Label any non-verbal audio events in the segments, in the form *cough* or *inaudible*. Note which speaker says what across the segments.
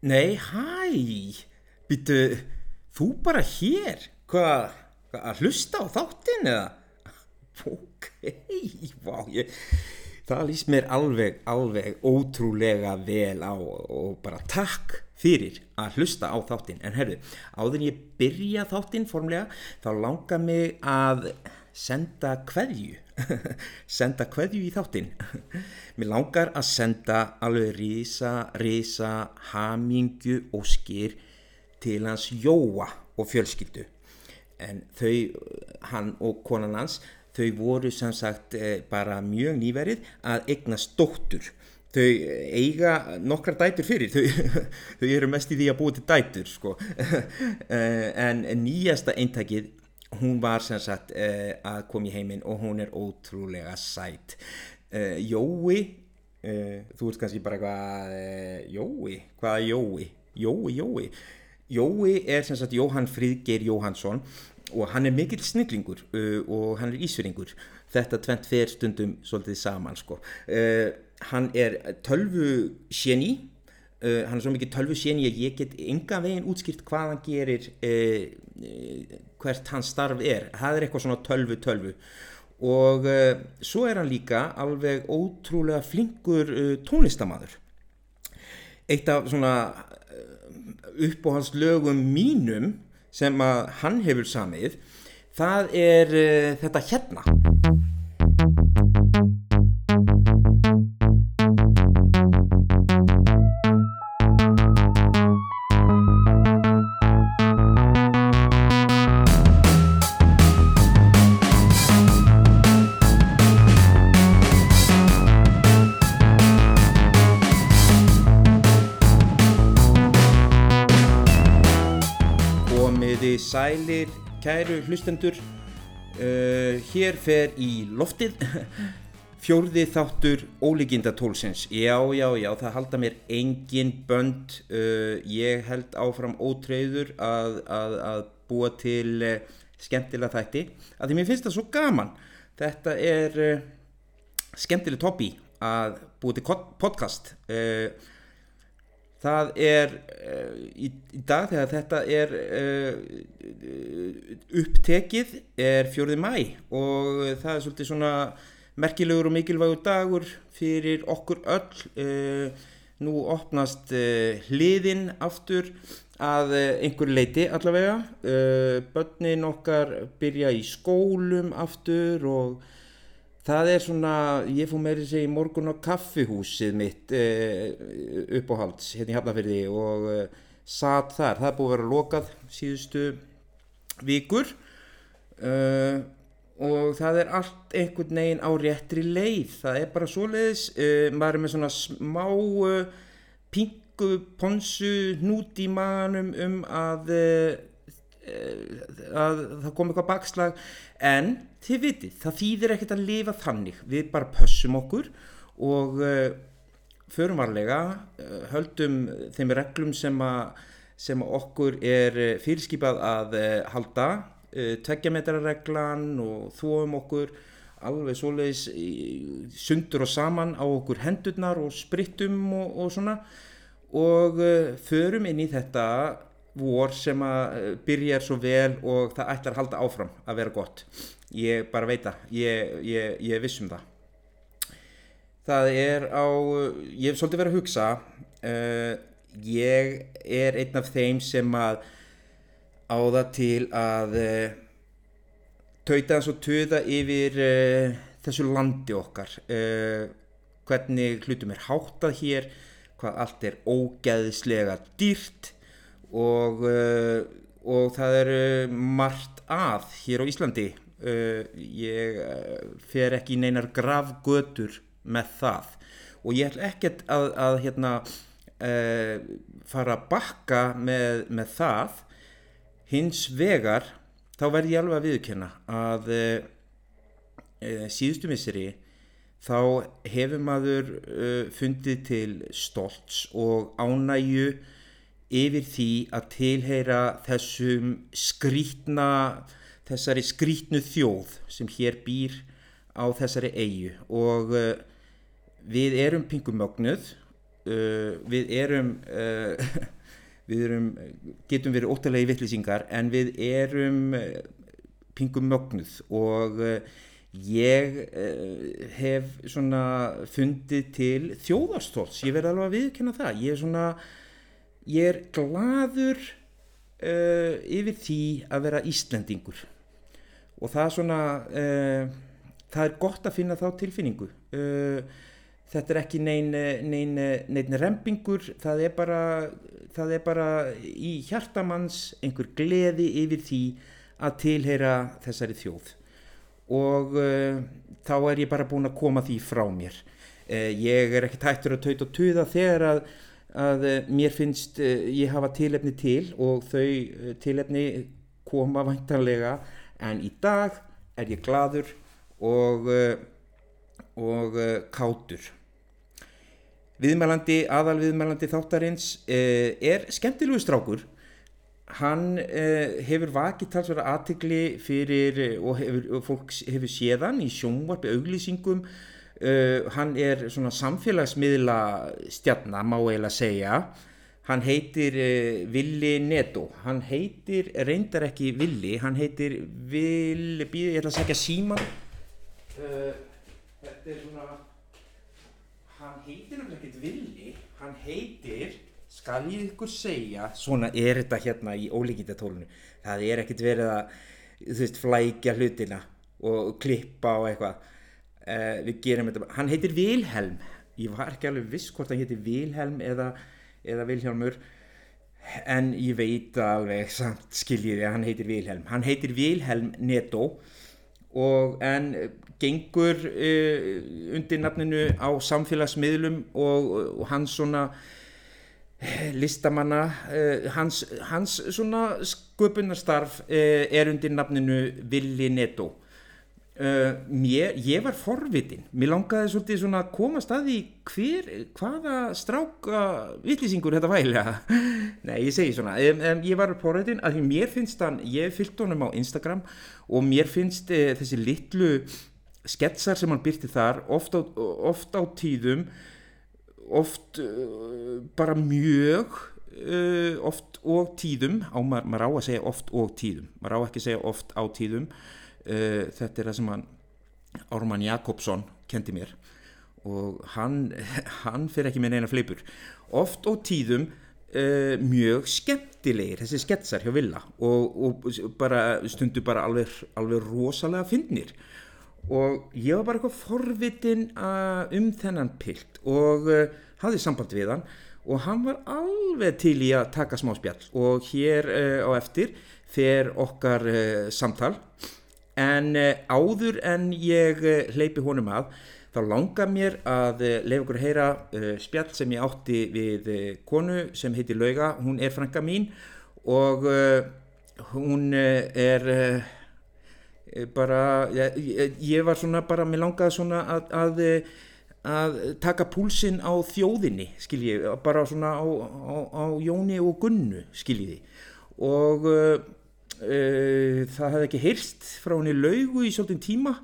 Speaker 1: Nei, hæ, býtu, þú bara hér, hvað, hva, að hlusta á þáttinn eða? Ok, vá, ég, það líst mér alveg, alveg ótrúlega vel á og bara takk fyrir að hlusta á þáttinn. En herru, áður ég byrja þáttinn formlega, þá langar mig að senda kveðju *laughs* senda kveðju í þáttinn. *laughs* Mér langar að senda alveg risa, risa hamingju og skýr til hans Jóa og fjölskyldu. En þau, hann og konan hans þau voru sem sagt eh, bara mjög nýverið að eignast dóttur. Þau eiga nokkrar dætur fyrir. *laughs* Þau, þau eru mest í því að búa til dætur sko. Eh, en nýjasta eintakið hún var sem sagt uh, að koma í heiminn og hún er ótrúlega sætt uh, Jói uh, þú ert kannski bara eitthvað Jói, hvað er Jói? Jói, Jói. Jói er sem sagt Jóhann Fríðgeir Jóhannsson og hann er mikill snillingur og hann er ísveringur þetta tvent fer stundum svolítið saman sko. Hann er tölvu sjeni Uh, hann er svo mikið tölvu séni að ég get enga veginn útskýrt hvað hann gerir uh, uh, hvert hans starf er. Það er eitthvað svona tölvu tölvu. Og svo er hann líka alveg ótrúlega flinkur tónlistamæður eitt af svona uppáhaldslögum mínum sem að hann hefur samið það er þetta hérna kæru hlustendur uh, hér fer í loftið. *laughs* Fjórði þáttur ólíkinda tólsins já, já, já, það halda mér engin bönd. Uh, ég held áfram ótreyður að, að, að búa til uh, skemmtilega þætti. Að því mér finnst það svo gaman. Þetta er skemmtileg topi að búa til podcast. Og það er uh, í, í dag þegar þetta er uh, upptekið er fjörði mæ og það er svolítið svona merkilegur og mikilvægur dagur fyrir okkur öll. Uh, nú opnast hliðin aftur að einhver leiti allavega. Börnin okkar byrja í skólum aftur og Það er svona, ég fór meiri segi morgun á kaffihúsið mitt eh, uppáhalds hérna í Hafnarfjörði og eh, satt þar. Það er búið að vera lokað síðustu vikur uh, og það er allt einhvern veginn á réttri leið. Það er bara svo leiðis, uh, maður er með svona smá uh, pingu, ponsu, hnút í manum um að, að það kom eitthvað bakslag. En þið vitið, það þýðir ekkert að lifa þannig. Við bara pössum okkur og uh, förum varlega uh, höldum þeim reglum sem að sem okkur er fyrirskipað að uh, halda. Tveggjametrarreglan og þóum okkur alveg svoleiðis sundur og saman á okkur hendurnar og sprittum og, og svona. Og förum inn í þetta vor sem að byrja svo vel og það ætlar að halda áfram að vera gott. Ég bara veit það. Ég, ég, ég vissum það. Það er á ég hef svolítið verið að hugsa uh, ég er einn af þeim sem að á það til að uh, tauta eins og töða yfir uh, þessu landi okkar. Hvernig hlutum er háttað hér hvað allt er ógeðislega dýrt og, og það er margt að hér á Íslandi. Uh, ég fer ekki í neinar gravgötur með það. Og ég ætla ekkert að, að hérna, fara að bakka með, með það. Hins vegar þá verð ég alveg að viðkjöna að síðustu misseri þá hefur maður fundið til stolts og ánægu yfir því að tilheyra þessum skrítna þessari skrítnu þjóð sem hér býr á þessari eigu og uh, við erum pingumögnuð uh, við erum uh, *laughs* við erum getum verið óttalega í vittlýsingar en við erum uh, pingum mögnuð. Og ég hef fundið til þjóðarstóls ég verði alveg að viðkynna það. Ég er svona ég er gladur uh, yfir því að vera Íslendingur. Og það er svona uh, það er gott að finna þá tilfinningu. Uh, þetta er ekki nein, nein, nein rempingur það er bara það er bara í hjartamanns einhver gleði yfir því að tilheyra þessari þjóð. Og uh, þá er ég bara búin að koma því frá mér. Uh, ég er ekki tættur að tauta og tuða þegar að, að uh, mér finnst uh, ég hafa tilefni til og þau uh, tilefni koma væntanlega. En í dag er ég gladur og, og kátur. Viðmælandi, aðal viðmælandi þáttarins er skemmtilegu strákur. Hann hefur vakið talsverða aðtikli fyrir og, hefur, og fólk hefur séðan í sjónvarpi auglýsingum uh, hann er svona samfélagsmiðla stjarnar má eiginlega segja. Hann heitir uh, Willi Neto. Hann heitir reyndar ekki Willi hann heitir býði, ég ætla að segja síman uh, þetta er svona hann heitir nefnilega ekkert Willi hann heitir skal ég ykkur segja? Svona er þetta hérna í ólíkindatólinu. Það er ekkert verið að þú veist flækja hlutina og klippa og eitthvað uh, við gerum þetta hann heitir Vilhelm. Ég var ekki alveg viss hvort hann heitir Vilhelm eða, eða Vilhjálmur en ég veit alveg samt skiljið að hann heitir Vilhelm. Hann heitir Vilhelm Neto og en gengur uh, undir nafninu á samfélagsmiðlum og, og hans svona listamanna uh, hans, hans svona sköpunarstarf uh, er undir nafninu Willi Netto uh, mér, ég var forvitin. Mér langaði svolítið svona að koma staði hver, hvaða stráka vittlýsingur þetta væli *laughs* nei, ég segi svona um, um, ég var forvitin að því mér finnst hann ég fyllt honum á Instagram og mér finnst þessi litlu sketsar sem hann byrti þar oft á, oft á tíðum oft uh, bara mjög uh, oft og tíðum. Á, maður, maður á að segja oft og tíðum. Maður á ekki að segja oft á tíðum uh, þetta er það sem hann Ármann Jakobsson kendi mér. Og hann, *laughs* hann fyrir ekki með neina fleipur oft og tíðum uh, mjög skemmtilegir þessi sketsar hjá Villa. Og, og bara stundu bara alveg, alveg rosalega fyndnir. Og ég var bara eitthvað forvitin uh, um þennan pilt. Og uh, hafði samband við hann. Og hann var alveg til í að taka smá spjall. Og hér á eftir fer okkar samtal en uh, áður en ég uh, hleypi honum að þá langar mér að uh, leiða okkur að heyra spjall sem ég átti við konu sem heitir Lauga, hún er frænka mín og hún er bara, ég, var svona bara, mér langaði svona að, að, að taka púlsinn á þjóðinni, skilji, bara svona á, á, á Jóni og Gunnu, skiljiði og uh, uh, það hefði ekki heyrst frá henni laugu í svolítinn tíma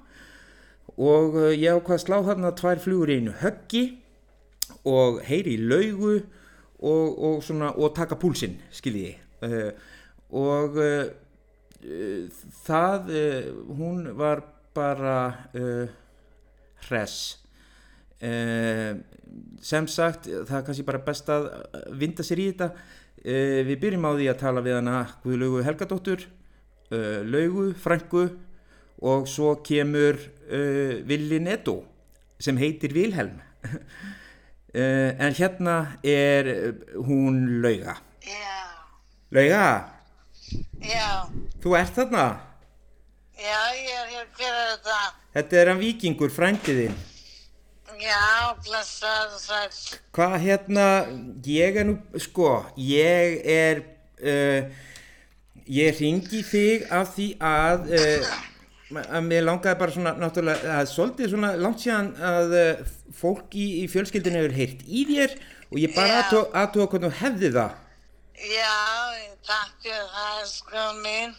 Speaker 1: og uh, ég ákvað að slá þarna tvær flugur í einu höggi og heyri í laugu og, og, svona, og taka púlsinn, skiljiði og það, uh, hún var bara uh, hress. Uh, sem sagt það er kannski bara best að vinda sér í þetta við byrjum á því að tala við hana Guðlaugu Helgadóttur Laugu, Franku og svo kemur Willi Netto sem heitir Vilhelm *laughs* en hérna er hún Lauga
Speaker 2: Já,
Speaker 1: Lauga
Speaker 2: já,
Speaker 1: Þú ert þarna?
Speaker 2: já, ég er hér, hver er þetta?
Speaker 1: Þetta er hann vikingur, frændiðinn.
Speaker 2: Já, blessað og sæl.
Speaker 1: Hvað hérna, ég er nú, sko, ég er, uh, ég ringi þig af því að, uh, að mér langaði bara svona, náttúrulega, að svolítið svona langt síðan að uh, fólk í, í fjölskyldinu hefur heyrt í þér og ég bara
Speaker 2: Já.
Speaker 1: aðtóða hvernig þú hefði það.
Speaker 2: Já, takk fyrir það, sko mín.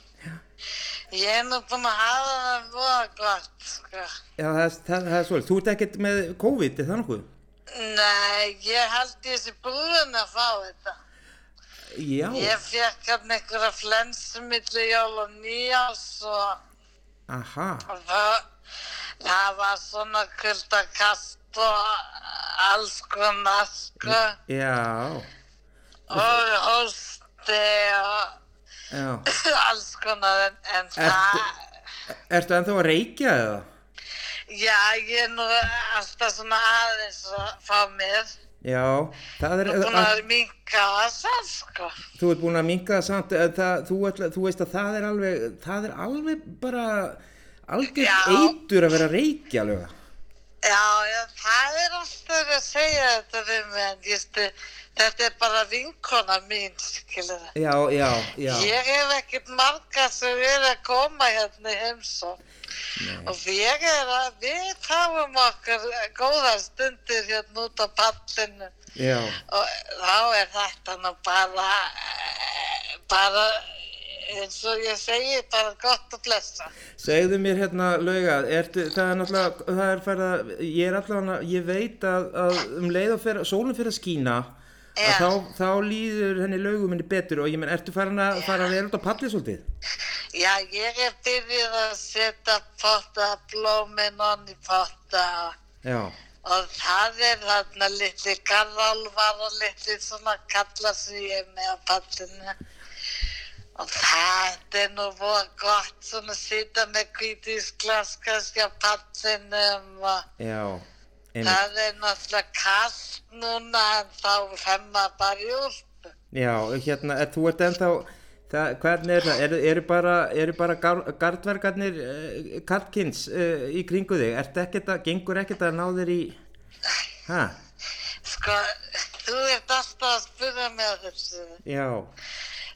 Speaker 2: Ég er nú búin að hafa það voða gott, sko.
Speaker 1: Já, það, er- það, það er svolítið. Þú ert ekkert með COVID, er það nokkuð?
Speaker 2: Nei, ég held ég sé búin að fá þetta.
Speaker 1: Já,
Speaker 2: Ég fekk hann einhverja flensu milli jól og nýjás og
Speaker 1: aha,
Speaker 2: og það, það var svona kuldakast og alls konar, sko,
Speaker 1: já,
Speaker 2: og hósti og. *laughs* alls konar, en, en það,
Speaker 1: Ertu ennþá að reykja eða?
Speaker 2: já, ég er nú alltaf svona aðeins að fá mér.
Speaker 1: Já, það er,
Speaker 2: Ég er búin
Speaker 1: að,
Speaker 2: minka það, sko.
Speaker 1: þú ert búin að minka það samt, það, þú, ætla, þú veist að það er alveg, það er alveg bara algjör
Speaker 2: Já.
Speaker 1: eitur að vera reykja alveg.
Speaker 2: Já, já, það er alltaf að segja þetta við mig, en stu, þetta er bara vinkona mín, skilur það.
Speaker 1: Já, já, já,
Speaker 2: Ég hef ekkert marga sem er að koma hérna í heimsókn. Og ég er að, við fáum okkar góðar stundir hérna út á pallinu.
Speaker 1: Já,
Speaker 2: og þá er þetta nú bara, eh, bara, eins og ég segi, bara gott að blessa.
Speaker 1: segðu mér hérna lauga, ertu, það er náttúrulega, það er færð að, ég er allavega, ég veit að, að um leið og sólum fyrir að skína, að
Speaker 2: Já.
Speaker 1: þá, þá líður henni laugum henni betur og ég menn, ertu farin að fara að vera út á palli svolítið?
Speaker 2: Já, ég er byrjuð að setja potta, blómin onni potta
Speaker 1: Já,
Speaker 2: og það er þarna litli garðálfar og litli svona kallar sem ég er með á pallinu. Og þetta er nú voða gott svona að sitja með á pallinum og
Speaker 1: já,
Speaker 2: það er náttúrulega kallt núna en þá fer maður bara í úlpu.
Speaker 1: Já, hérna, er, þú ert ennþá, það, hvernig er það, eru, eru bara, eru bara gar, gardverkarnir uh, Karlkins uh, í kringu þig, ertu ekkert að, gengur ekkert að ná þér í, hæ,
Speaker 2: Sko, þú ert alltaf að spura mig að þessu.
Speaker 1: já,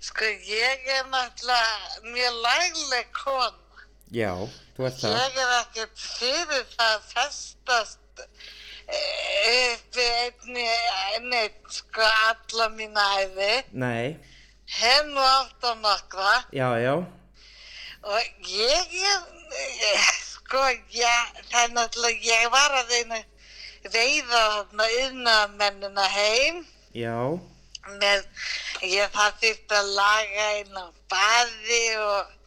Speaker 2: Sko, ég er náttúrulega mjög lægleg kona.
Speaker 1: já, þú ert það,
Speaker 2: Ég er ekkert fyrir það að festast eh, uppi einni, neitt, sko, alla mína æfi.
Speaker 1: nei,
Speaker 2: Hef nú átt á nokkra
Speaker 1: já, já,
Speaker 2: og ég er, sko, ég, það er náttúrulega, ég var að reyna veiða þarna yðnaðamennina heim.
Speaker 1: já,
Speaker 2: með, ég það þýtti að laga inn á baði og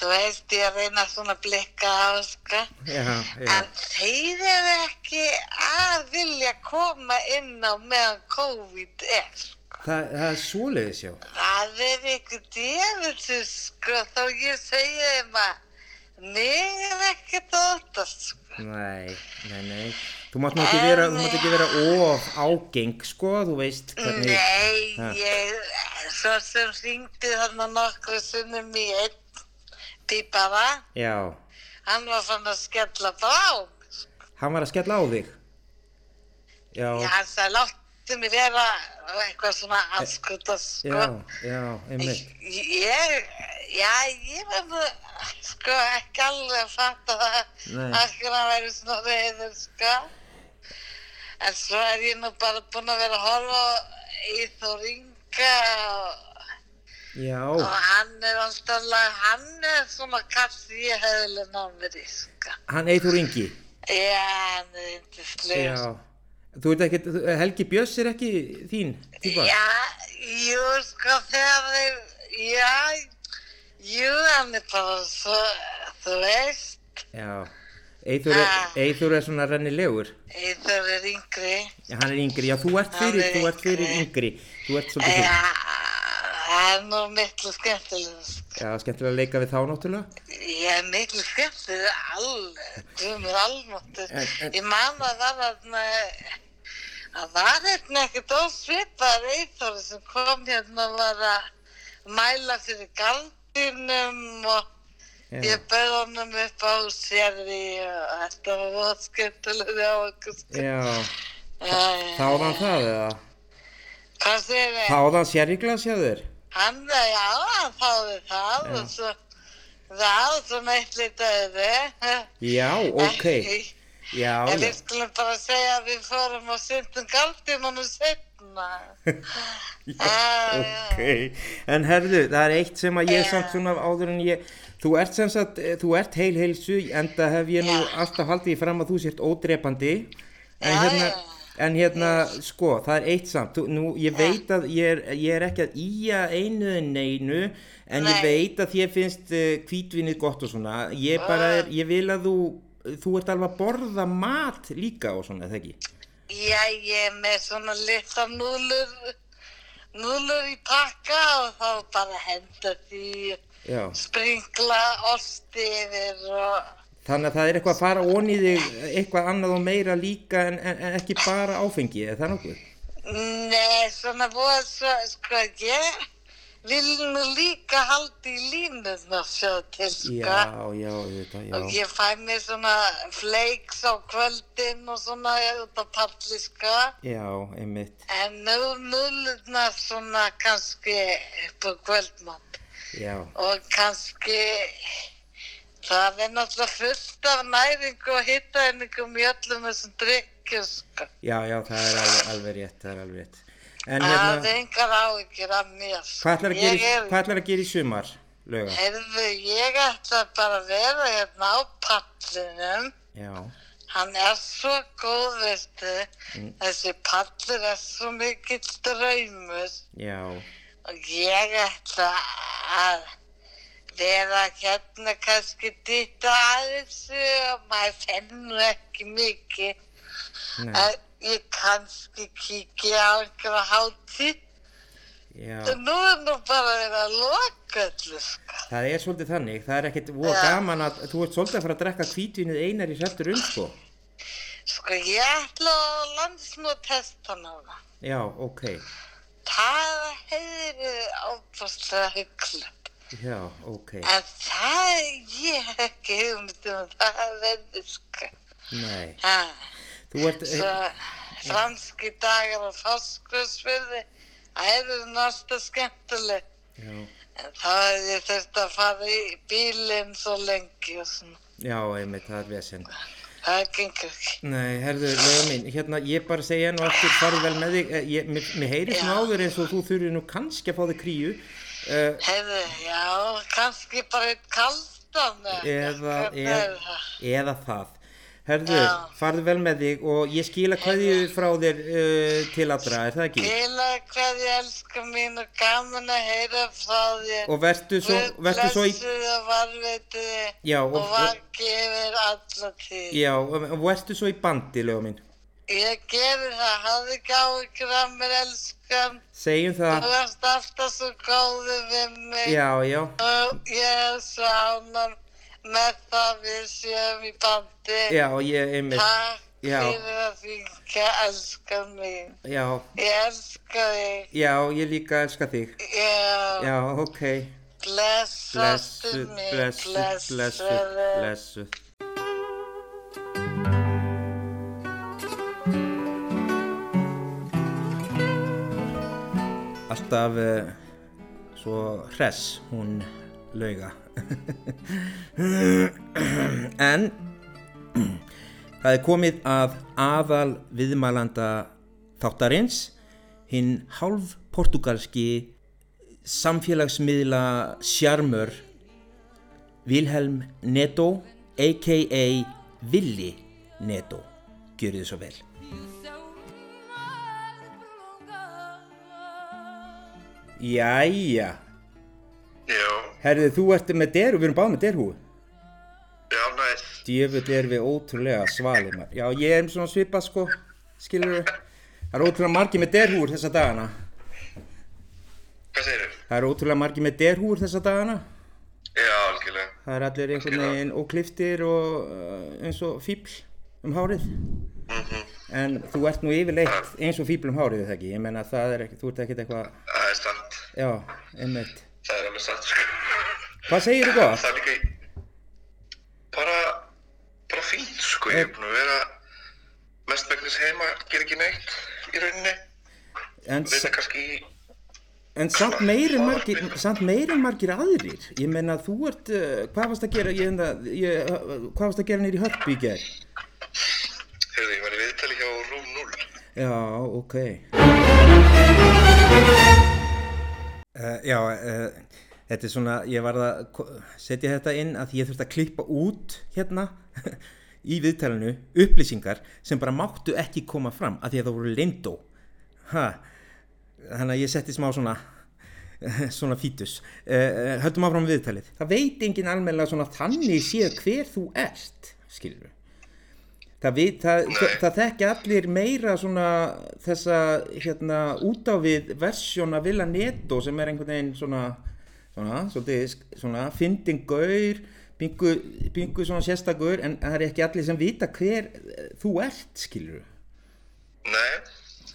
Speaker 2: þú veist ég að reyna svona að blikka á sko.
Speaker 1: já, já,
Speaker 2: En þeir eru ekki að vilja koma inn á meðan COVID er. sko.
Speaker 1: það, það er svoleiðis, já,
Speaker 2: Það er ykkur djöfusir sko þó ég segi þeim að mig er ekkert óttast sko.
Speaker 1: nei, nei, nei, þú mátt ekki vera, þú mátt ekki vera of ágeng, sko, þú veist, hvernig,
Speaker 2: Nei,
Speaker 1: Ha.
Speaker 2: ég, svo sem ringdi þarna nokkru sinnum í einn pípara,
Speaker 1: já,
Speaker 2: hann var fann að skella frá.
Speaker 1: hann var að skella á þig, já,
Speaker 2: Já, hann sagði, láttu mig vera eitthvað svona anskuta, sko.
Speaker 1: já, já, einmitt,
Speaker 2: Ég, já, ég nú, sko, ekki alveg að fatta það, að væri svona reyður, sko. En svo er ég nú bara búin að vera að horfa í Þóringa og Og hann er alltaf, hann er svona kassi ég hefði ná mér í,
Speaker 1: hann Eithor Ingi,
Speaker 2: Já, hann er yndislegur.
Speaker 1: Já, þú ekkert, þú- Helgi Björns er ekki þín típa?
Speaker 2: Já, jú, sko, þegar þeir, já, jú, hann er bara svo, þú veist,
Speaker 1: Já, Eithor er,
Speaker 2: Ah.
Speaker 1: Er svona rennilegur,
Speaker 2: Eithor er yngri.
Speaker 1: já, hann er yngri, já, þú ert fyrir, þú ert fyrir
Speaker 2: yngri.
Speaker 1: þú ert svolítið
Speaker 2: Já,
Speaker 1: fyrir,
Speaker 2: það er nú miklu skemmtilega, sko.
Speaker 1: já, skemmtilega að leika við þá náttúrulega,
Speaker 2: er miklu skemmtilega, alveg.
Speaker 1: En- en-
Speaker 2: Ég man að það var þarna, að var hérna ekkert ósvipar Eithor sem kom hérna og var að mæla fyrir galdinum og
Speaker 1: já,
Speaker 2: Ég bauð honum upp á sérði og þetta var voða skemmtilega á okkur. sko.
Speaker 1: já,
Speaker 2: Já,
Speaker 1: þáðan það eða,
Speaker 2: Hvað segir þið?
Speaker 1: þáðan sériglas hjá þér,
Speaker 2: Hann, já, hann þáði það
Speaker 1: Já.
Speaker 2: og svo, það og svo neitt lítið
Speaker 1: já, ok, já,
Speaker 2: En
Speaker 1: já,
Speaker 2: við skulum bara segja að við fórum og syndum galdinunum setna. *laughs*
Speaker 1: já, ok, en herðu, það er eitt sem að ég
Speaker 2: Já.
Speaker 1: samt svona áður en ég, þú ert sem sagt, eh, þú ert heil heilsu, enda hef ég nú
Speaker 2: Já.
Speaker 1: alltaf haldið í fram að þú sért ódrepandi, en
Speaker 2: Já,
Speaker 1: hérna,
Speaker 2: já.
Speaker 1: En hérna, sko, það er eitt samt, þú, nú, ég veit að ég er, ég er ekki að íja einu en neinu, en ég
Speaker 2: Nei.
Speaker 1: veit að þér finnst uh, hvítvinnið gott og svona, ég bara er, ég vil að þú, þú ert alveg að borða mat líka og svona, eða ekki?
Speaker 2: Já, ég er með svona litla núlur, núlur í pakka og þá bara henda því,
Speaker 1: Já,
Speaker 2: springla osti yfir og...
Speaker 1: þannig að það er eitthvað að fara onni þig, eitthvað annað og meira líka en, en, en ekki bara áfengi, eða það nokkuð?
Speaker 2: Nei, svona voða svo, sko, ég vil nú líka halda í línuna sjá til, sko.
Speaker 1: Já, já, þetta, já.
Speaker 2: Og ég fæ mér svona flakes á kvöldin og svona út á palli, sko.
Speaker 1: Já, einmitt,
Speaker 2: En nú núluna svona kannski upp á kvöldmatt.
Speaker 1: Já,
Speaker 2: Og kannski, það er náttúrulega fullt af næringu og hittaeiningum í öllum þessum drikkjum, sko.
Speaker 1: já, já, það er alveg, alveg rétt, það er alveg rétt. En
Speaker 2: Það er
Speaker 1: hérna,
Speaker 2: engar áhyggjur af mér.
Speaker 1: hvað ætlar að
Speaker 2: er-
Speaker 1: að gera í sumar, löga?
Speaker 2: Heyrðu, ég ætla bara að vera hérna á pallinum.
Speaker 1: Já,
Speaker 2: Hann er svo góð, veistu.
Speaker 1: Mm.
Speaker 2: Þessi pallur er svo mikill draumur.
Speaker 1: já,
Speaker 2: Og ég ætla að vera hérna kannski dýta aðeins og maður fennur ekki mikið.
Speaker 1: nei,
Speaker 2: En ég kannski kíkja á einhverja hátíð.
Speaker 1: já.
Speaker 2: Nú er nú bara verið að loka öllu, sko.
Speaker 1: Það er svolítið þannig, það er ekkert
Speaker 2: Já.
Speaker 1: gaman að þú ert svolítið að fara að drekka hvítvinnið einar í sættur um, sko.
Speaker 2: Sko, ég ætla að landsmót hesta núna.
Speaker 1: Já, ok,
Speaker 2: Það hefði verið ábúrslega hugglegt.
Speaker 1: já, ok,
Speaker 2: En það, ég hef ekki hugmynd um að það verði, sko.
Speaker 1: nei.
Speaker 2: Ha.
Speaker 1: Þú ert,
Speaker 2: Svo franski dagar á fáskursfyrði, það eru náttúrulega skemmtileg.
Speaker 1: já,
Speaker 2: En þá hefði ég þurft að fara í bílinn svo lengi og svona.
Speaker 1: já, einmitt, það er vesen.
Speaker 2: Það gengur ekki.
Speaker 1: Nei, herðu, lögum mín, hérna, ég bara segja nú aftur, farðu vel með þig, Eh, ég, mér, mér heyrist nú
Speaker 2: Já.
Speaker 1: áður eins og þú þurfir nú kannski að fá þig kríu, uh,
Speaker 2: Hefði, já, kannski bara eitt kaldan
Speaker 1: eða, eða,
Speaker 2: það?
Speaker 1: eða það. Herðu,
Speaker 2: Já.
Speaker 1: farðu vel með þig og ég skila kveðju frá þér uh, til allra, er það ekki?
Speaker 2: Hvað ég elska mín og gaman að heyra frá þér.
Speaker 1: Og vertu svo, vertu svo í,
Speaker 2: blessi og varveiti þig
Speaker 1: Já, og-
Speaker 2: og vaki yfir alla tíð.
Speaker 1: já, og vertu svo í bandi, lögum mín.
Speaker 2: Ég geri það, áhyggjur af mér elskan.
Speaker 1: Segjum
Speaker 2: Þú
Speaker 1: það,
Speaker 2: varst alltaf svo góðu við mig.
Speaker 1: já, já,
Speaker 2: Og ég er svo ánum með það við séum í bandi.
Speaker 1: já, ég, einmitt,
Speaker 2: Takk
Speaker 1: Já.
Speaker 2: fyrir að þingja elskan mín.
Speaker 1: já,
Speaker 2: Ég elska þig.
Speaker 1: já, ég líka elska þig.
Speaker 2: Já.
Speaker 1: Já, ok,
Speaker 2: Blessastu
Speaker 1: blessuð,
Speaker 2: mig.
Speaker 1: blessuð, blessuð, blessuð. Alltaf uh, svo hress hún lauga. En það er komið að aðal viðmælanda þáttarins, hinn hálf portugalski samfélagsmiðla sjarmör Vilhelm Neto a.k.a. Willi Neto gjörðu þið svo vel Jæja
Speaker 3: Já,
Speaker 1: Herðu, þú ert með derhú, við erum báð með derhú
Speaker 3: já, næst.
Speaker 1: Djöfull er við ótrúlega svalir maður Já, ég er svona svipað sko Skilur Það er ótrúlega margir með derhúr þessa dagana
Speaker 3: Hvað segirðu?
Speaker 1: Það er ótrúlega margir með derhúr þessa dagana
Speaker 3: Já, algjörlega.
Speaker 1: Það er allir einhvern veginn ókliftir og uh, eins og fíbl um hárið. En þú ert nú yfirleitt eins og fíbl um hárið, það ekki? Ég menna það er ekki, þú ert ekkert eitthvað,
Speaker 3: Það er sant.
Speaker 1: já, einmitt.
Speaker 3: Það er alveg sant, sko.
Speaker 1: Hvað segir þú gott?
Speaker 3: Það er líka. Bara, bara fínt, sko. Ég er búin að vera mestmægnis heima, ger ekki neitt í rauninni.
Speaker 1: En,
Speaker 3: Vinna
Speaker 1: sa-
Speaker 3: kannski í...
Speaker 1: en samt meiri margir, samt meiri margir aðrir. Ég menna þú ert, uh, hvað varst að gera, ég, enda, ég, uh, hvað varst að gera nýri hörpu í gerð?
Speaker 3: Heyrðu, ég var í viðtali hjá Rúm 0.
Speaker 1: Já, ok. Uh, já, uh, þetta er svona, ég var að setja þetta inn að ég þurfti að klippa út hérna *laughs* í viðtalinu upplýsingar sem bara máttu ekki koma fram af því að það voru lindó. Þannig að ég setti smá svona *laughs* svona fítus. Uh, höldum áfram viðtalið. Það veit engin svona þannig séð hver þú ert skilur það, veit, það, það, það þekki allir meira svona þessa hérna út á við versjón af Villa Neto sem er einhvern veginn svona svona, svona fyndin gaur bingu, bingu svona sérstakur en það er ekki allir sem vita hver eh, þú ert skilur
Speaker 3: Nei,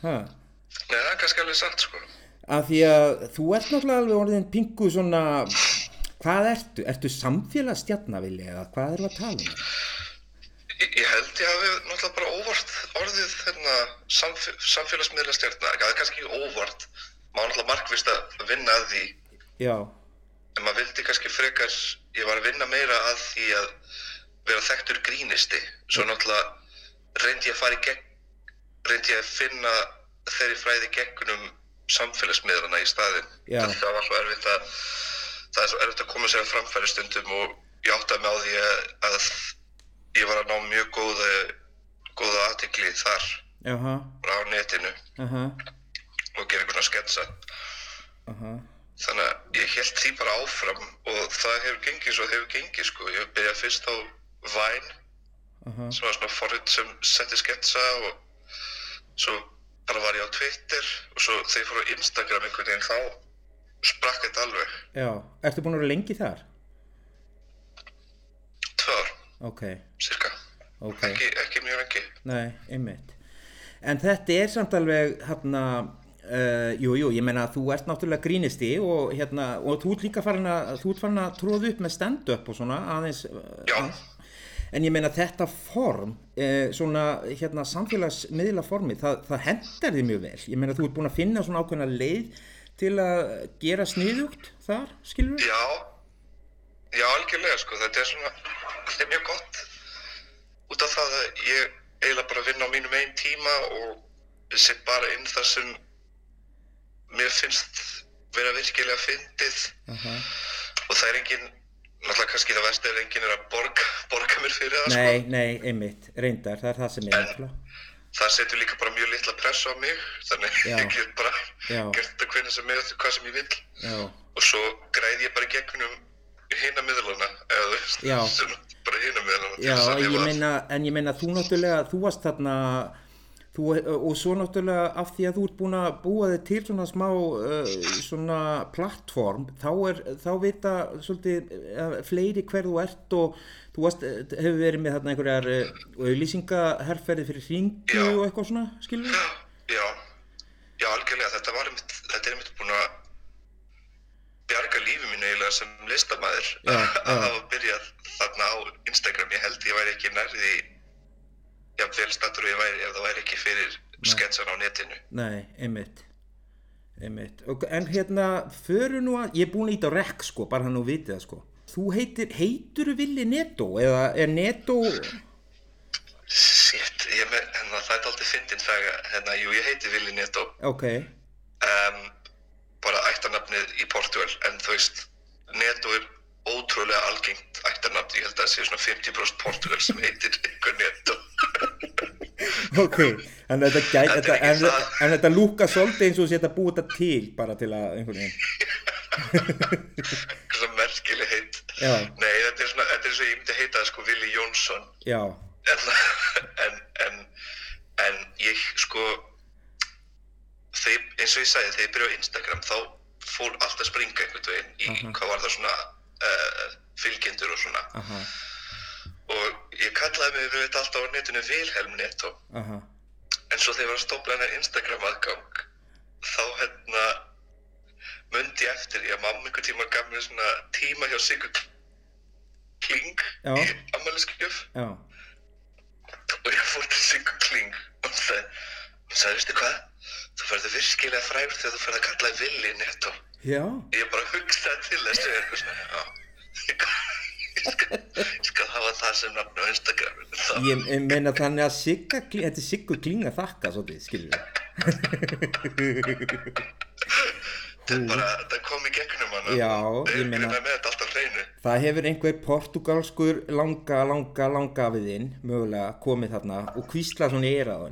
Speaker 1: ha
Speaker 3: nei, það er kannski alveg satt, sko.
Speaker 1: að því að þú ert náttúrulega alveg orðin pingu svona hvað ertu? Ertu samfélagsstjarnavili eða hvað erum við að tala um?
Speaker 3: Held ég hafi náttúrulega bara óvart orðið hérna, samf samfélagsmiðla stjórna, það er kannski óvart, maður náttúrulega markvist að vinna að því,
Speaker 1: Já,
Speaker 3: en maður vildi kannski frekar, ég var að vinna meira að því að vera þekktur grínisti, svo náttúrulega reyndi ég að fara í gegn, reyndi ég að finna þeirri fræði gegnum samfélagsmiðlana í staðinn,
Speaker 1: Já.
Speaker 3: það var svo erfitt að, það er svo erfitt að koma sér að framfæri stundum og ég áttaði mig á því að, að ég var að ná mjög góða, góða aðtikli þar,
Speaker 1: jaha,
Speaker 3: bara á netinu
Speaker 1: aha,
Speaker 3: og gera einhvern að sketsa.
Speaker 1: aha,
Speaker 3: Þannig að ég held því bara áfram og það hefur gengið svo hefur gengið sko. Ég byrjaði fyrst á Vine sem var svona forrið sem setti sketsa og svo bara var ég á Twitter og svo þegar ég fór á Instagram einhvern veginn þá sprakk þetta alveg.
Speaker 1: já. Ertu búin að vera lengi þar?
Speaker 3: Tvö ár,
Speaker 1: Ok,
Speaker 3: cirka.
Speaker 1: ok,
Speaker 3: Ekki, ekki mjög lengi.
Speaker 1: nei, einmitt. En þetta er samt alveg hérna, uh, jú, jú, ég meina að þú ert náttúrulega grínisti og hérna, og þú ert líka farin að, þú ert farin að tróða upp með stand-up og svona aðeins,
Speaker 3: Já.
Speaker 1: aðeins. En ég meina þetta form, eh, svona hérna samfélagsmiðla formi, það, það hendar þið mjög vel. Ég meina þú ert búin að finna svona ákveðna leið til að gera sniðugt þar, skilur?
Speaker 3: Já, já algjörlega sko. Þetta er svona, þetta er mjög gott. Út af það að ég eiginlega bara vinna á mínum einn tíma og set bara inn það sem mér finnst vera virkilega fyndið
Speaker 1: Aha.
Speaker 3: og það er engin, náttúrulega kannski það vest er engin er að borga, borga mér fyrir það
Speaker 1: Nei,
Speaker 3: sko.
Speaker 1: nei, einmitt, reyndar, það er það sem ég er náttúrulega.
Speaker 3: Það setur líka bara mjög litla press á mig, þannig
Speaker 1: Já.
Speaker 3: ég get bara
Speaker 1: Já.
Speaker 3: gert þetta hvernig sem er, hvað sem ég vil
Speaker 1: Já,
Speaker 3: og svo græði ég bara í gegnum hina miðluna, eða *laughs* bara hina miðluna. til
Speaker 1: já,
Speaker 3: að
Speaker 1: ég meina, en ég meina þú náttúrulega, þú varst þarna, þú, og svo náttúrulega af því að þú ert búin að búa þig til svona smá, uh, svona plattform, þá er, þá vita svolítið uh, fleiri hver þú ert og þú varst, uh, hefur verið með þarna einhverjar uh, auðlýsingaherferði fyrir hringu og eitthvað svona, skilur?
Speaker 3: Já, já, já, algjörlega, þetta var einmitt, þetta er einmitt búin að bjarga eiginlega sem listamæður að *laughs* hafa byrjað þarna á Instagram, ég held ég væri ekki nærði jafnvel stattur og ég væri ef það væri ekki fyrir sketsan á netinu.
Speaker 1: Nei, einmitt. Einmitt, og, en hérna föru nú að, ég er búin að íta á rekk sko, bara hann nú vitið það sko. Þú heitir, heitur Vili Netto eða er Netto
Speaker 3: Shit, ég með, hérna, það er aldrei fyndin saga, hérna, jú, ég heiti Vili Neto,
Speaker 1: ok,
Speaker 3: um, bara ættarnafnið í Portugal, en þú veist, Neto er ótrúlega algengt ættarnafn, ég held að það sé svona 50% Portugal sem heitir ykkur Neto.
Speaker 1: ok en þetta, gæ,
Speaker 3: Þetta ekki
Speaker 1: en,
Speaker 3: það.
Speaker 1: en þetta lúka svolítið eins og sé þetta búið þetta til bara til að einhvern veginn
Speaker 3: Eitthvað svona merkileg heit.
Speaker 1: Já.
Speaker 3: Nei, þetta er svona, þetta er svo ég myndi heita sko Vili Jónsson,
Speaker 1: já,
Speaker 3: en, en, en, en ég sko, þeir, eins og ég sagði, þegar ég byrjaði á Instagram, þá fór allt að springa einhvern veginn í,
Speaker 1: Aha.
Speaker 3: hvað var það svona, uh, fylgjendur og svona.
Speaker 1: aha,
Speaker 3: og ég kallaði mig við þetta alltaf á netinu Vilhelm Netto
Speaker 1: aha
Speaker 3: en svo þegar ég var að stopla hennar Instagram aðgang þá hérna mundi ég eftir því að mamma einhver tíma gaf mér svona tíma hjá Sigur Kling
Speaker 1: Já.
Speaker 3: í ammæliskjöf
Speaker 1: já,
Speaker 3: og ég fór til Sigur Kling og hún sagði, hún sagði, veistu hvað þú verður virkilega frægur þegar þú ferð að kalla þig Willi Netto.
Speaker 1: Já.
Speaker 3: Ég bara hugsaði til þessu ég, skal, skal hafa það sem nafn á Instagram
Speaker 1: ég, ég meina þannig að Sigga, þetta er Siggur Kling að þakka svolítið, skilur
Speaker 3: þetta bara, þetta kom í gegnum hana.
Speaker 1: Já, ég meina-. Það hefur einhver portugalskur langa, langa, langa viðinn mögulega komið þarna og kvíslað svona í eirað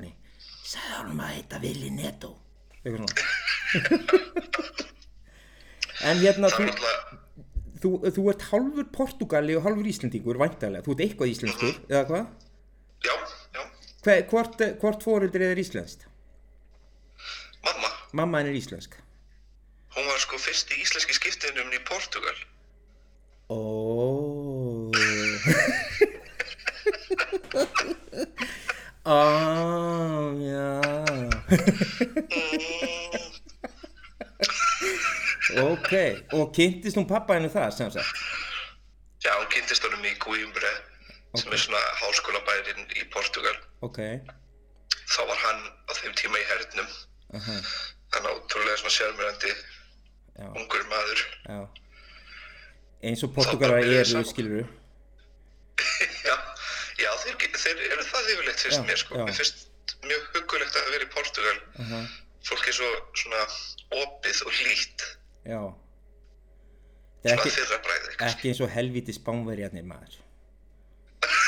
Speaker 1: Sæði hann að heita Vili Neto. Eitthvað *laughs* svona. en hérna, þú, þú, þú ert hálfur portugali og hálfur íslendingur, væntalega. Þú ert eitthvað íslenskur, eða hvað?
Speaker 3: já, já,
Speaker 1: Hve, hvort, hvort fóreldrið er íslenskt?
Speaker 3: mamma,
Speaker 1: Mamma henn er íslensk.
Speaker 3: hún var sko fyrst í íslenski skiptinum í Portugal.
Speaker 1: Ó. *laughs* *laughs* Á, já. *laughs* ok, og kynntist hún pappa hennu það sem sagt?
Speaker 3: Já, hún kynntist honum í Coimbra, sem er svona háskólabærin í Portugal.
Speaker 1: Ok,
Speaker 3: Þá var hann á þeim tíma í hernum.
Speaker 1: aha,
Speaker 3: Hann ótrúlega svona sjálfmyrandi
Speaker 1: já,
Speaker 3: ungur maður.
Speaker 1: já. Eins og Portugalar
Speaker 3: byrjaði
Speaker 1: eru,
Speaker 3: saman.
Speaker 1: skilur þú? *laughs*
Speaker 3: já, já þeir, þeir eru það yfirleitt fyrst
Speaker 1: Já,
Speaker 3: mér sko.
Speaker 1: já.
Speaker 3: Mér finnst mjög huggulegt að vera í Portugal.
Speaker 1: Aha,
Speaker 3: Fólk er svo svona opið og hlýtt.
Speaker 1: já. Það er ekki,
Speaker 3: bræði.
Speaker 1: ekki eins og helvíti spánverjarnir maður.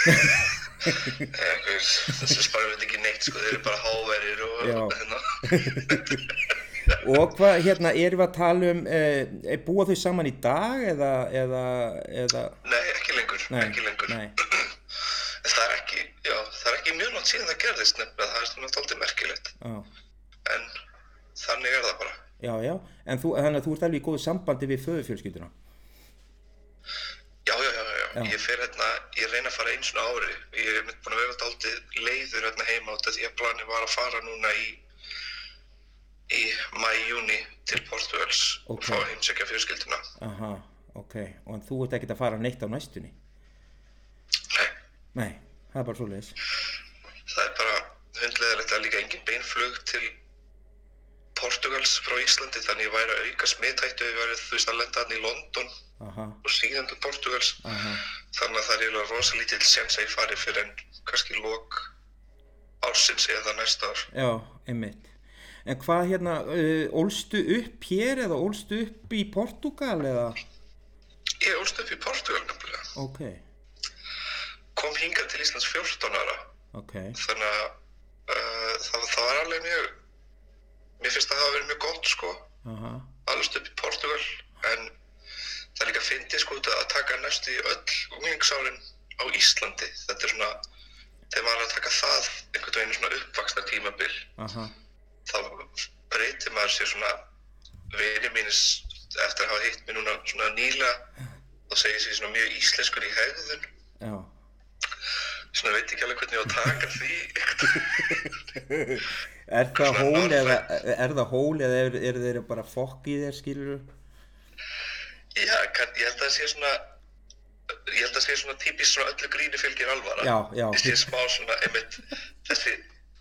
Speaker 1: *laughs*
Speaker 3: Þessi spara veit ekki neitt sko. Þeir eru bara háverir og *laughs* hérna. *laughs*
Speaker 1: Og hvað, hérna, erum við að tala um, e, búa þau saman í dag eða, eða, eða,
Speaker 3: Nei, ekki lengur.
Speaker 1: nei,
Speaker 3: ekki lengur.
Speaker 1: nei,
Speaker 3: Það er ekki, já, það er ekki mjög langt síðan það gerðist nefnilega. Það er svona alltaf merkilegt.
Speaker 1: já,
Speaker 3: En þannig er það bara.
Speaker 1: já, já, en þú, þannig að þú ert alveg í góðu sambandi við föðufjölskylduna.
Speaker 3: Já, já, já, já,
Speaker 1: Já.
Speaker 3: Ég fer hérna, ég reyna að fara eins og ári. Ég er mynd búin að vera alltaf leiður hérna heima út af því að plani var að fara núna í í mæ-júni til Portugals
Speaker 1: Ok.
Speaker 3: og fá heimsækja fjölskylduna.
Speaker 1: Aha, ok, og en þú ert ekkert að fara neitt á næstunni?
Speaker 3: Nei,
Speaker 1: það er bara svoleiðis.
Speaker 3: það er bara hundleðilegt að líka engin beinflug til Portugals frá Íslandi þannig ég væri að auka smittættu ef ég væri þú veist að lenda hann í London
Speaker 1: Aha,
Speaker 3: og síðan til Portugals
Speaker 1: aha,
Speaker 3: þannig að það er eiginlega rosalítill séns að ég fari fyrir en kannski lok ársins eða næsta ár.
Speaker 1: já, einmitt. En hvað hérna, uh, ólstu upp hér eða ólstu upp í Portugal eða?
Speaker 3: Ég ólst upp í Portugal nefnilega.
Speaker 1: Ok,
Speaker 3: Kom hingað til Íslands 14 ára.
Speaker 1: ok,
Speaker 3: Þannig að uh, það, það var alveg mjög, mér finnst að það hafa verið mjög gott sko.
Speaker 1: aha,
Speaker 3: Alveg upp í Portugal. En það er líka fyndið sko að taka næstu í öll unglingsárin á Íslandi. Þetta er svona, þegar maður er að taka það einhvern veginn svona uppvaksna tímabil.
Speaker 1: aha,
Speaker 3: Þá breytir maður sér svona vinið mínus eftir að hafa hitt mér núna svona nýla. Þá segir sér svona mjög íslenskur í hegðun.
Speaker 1: já.
Speaker 3: Svona veit ekki alveg hvernig ég á að taka því.
Speaker 1: Er það hól eða, er það hól eða er, er þeir bara fokk í þér, skilur?
Speaker 3: Já, kann, ég held að það sé svona ég held að það sé svona típist svona öllu gríni fylgir alvara
Speaker 1: Já, já.
Speaker 3: ég sé smá svona einmitt þessi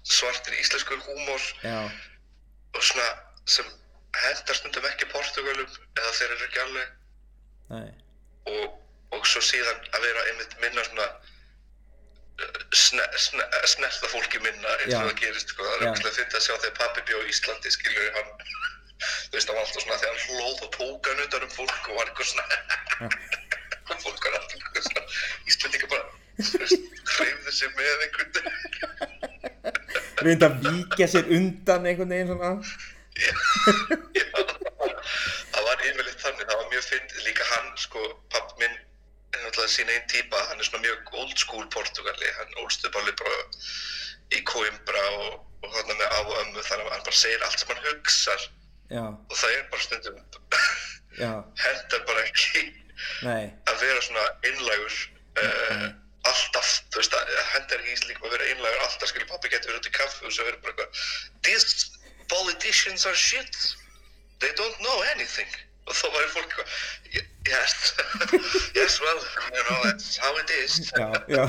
Speaker 3: svartir íslenskur húmor
Speaker 1: Já,
Speaker 3: og svona sem hendar stundum ekki Portugalum eða þeir eru ekki alveg og, og svo síðan að vera einmitt minna svona sne, sne, snerta fólki minna eins
Speaker 1: Já.
Speaker 3: og það gerist sko. það er
Speaker 1: Já.
Speaker 3: umhverfið að finna að sjá þegar pappi bjó í Íslandi skilur hann þú veist, hann var alltaf svona þegar hann hlóð og tók hann utan um fólk og var eitthvað svona og *laughs* fólk var alltaf eitthvað svona Íslandika bara hreyfði sig með einhvern
Speaker 1: reyndi að víkja sér undan einhvern veginn svona.
Speaker 3: Já, það var yfirleitt þannig, það var mjög fyndið líka hann, sko, papp minn er náttúrulega sín einn típa, hann er svona mjög old school Portugali, hann ólst upp alveg bara í Coimbra og, og þarna með á og ömmu, þannig að hann bara segir allt sem hann hugsar.
Speaker 1: Já,
Speaker 3: og það er bara stundum, *laughs* hendar bara ekki
Speaker 1: nei,
Speaker 3: að vera svona einlægur uh, alltaf, þú veist, að hendar ekki íslíkum að vera einlægur alltaf, skilur pappi getur verið út í kaffi og svo verið bara eitthvað These politicians are shit. They don't know anything og þá var fólk eitthvað "Y- yes, *laughs* yes, well, you know, that's how it is
Speaker 1: já, já.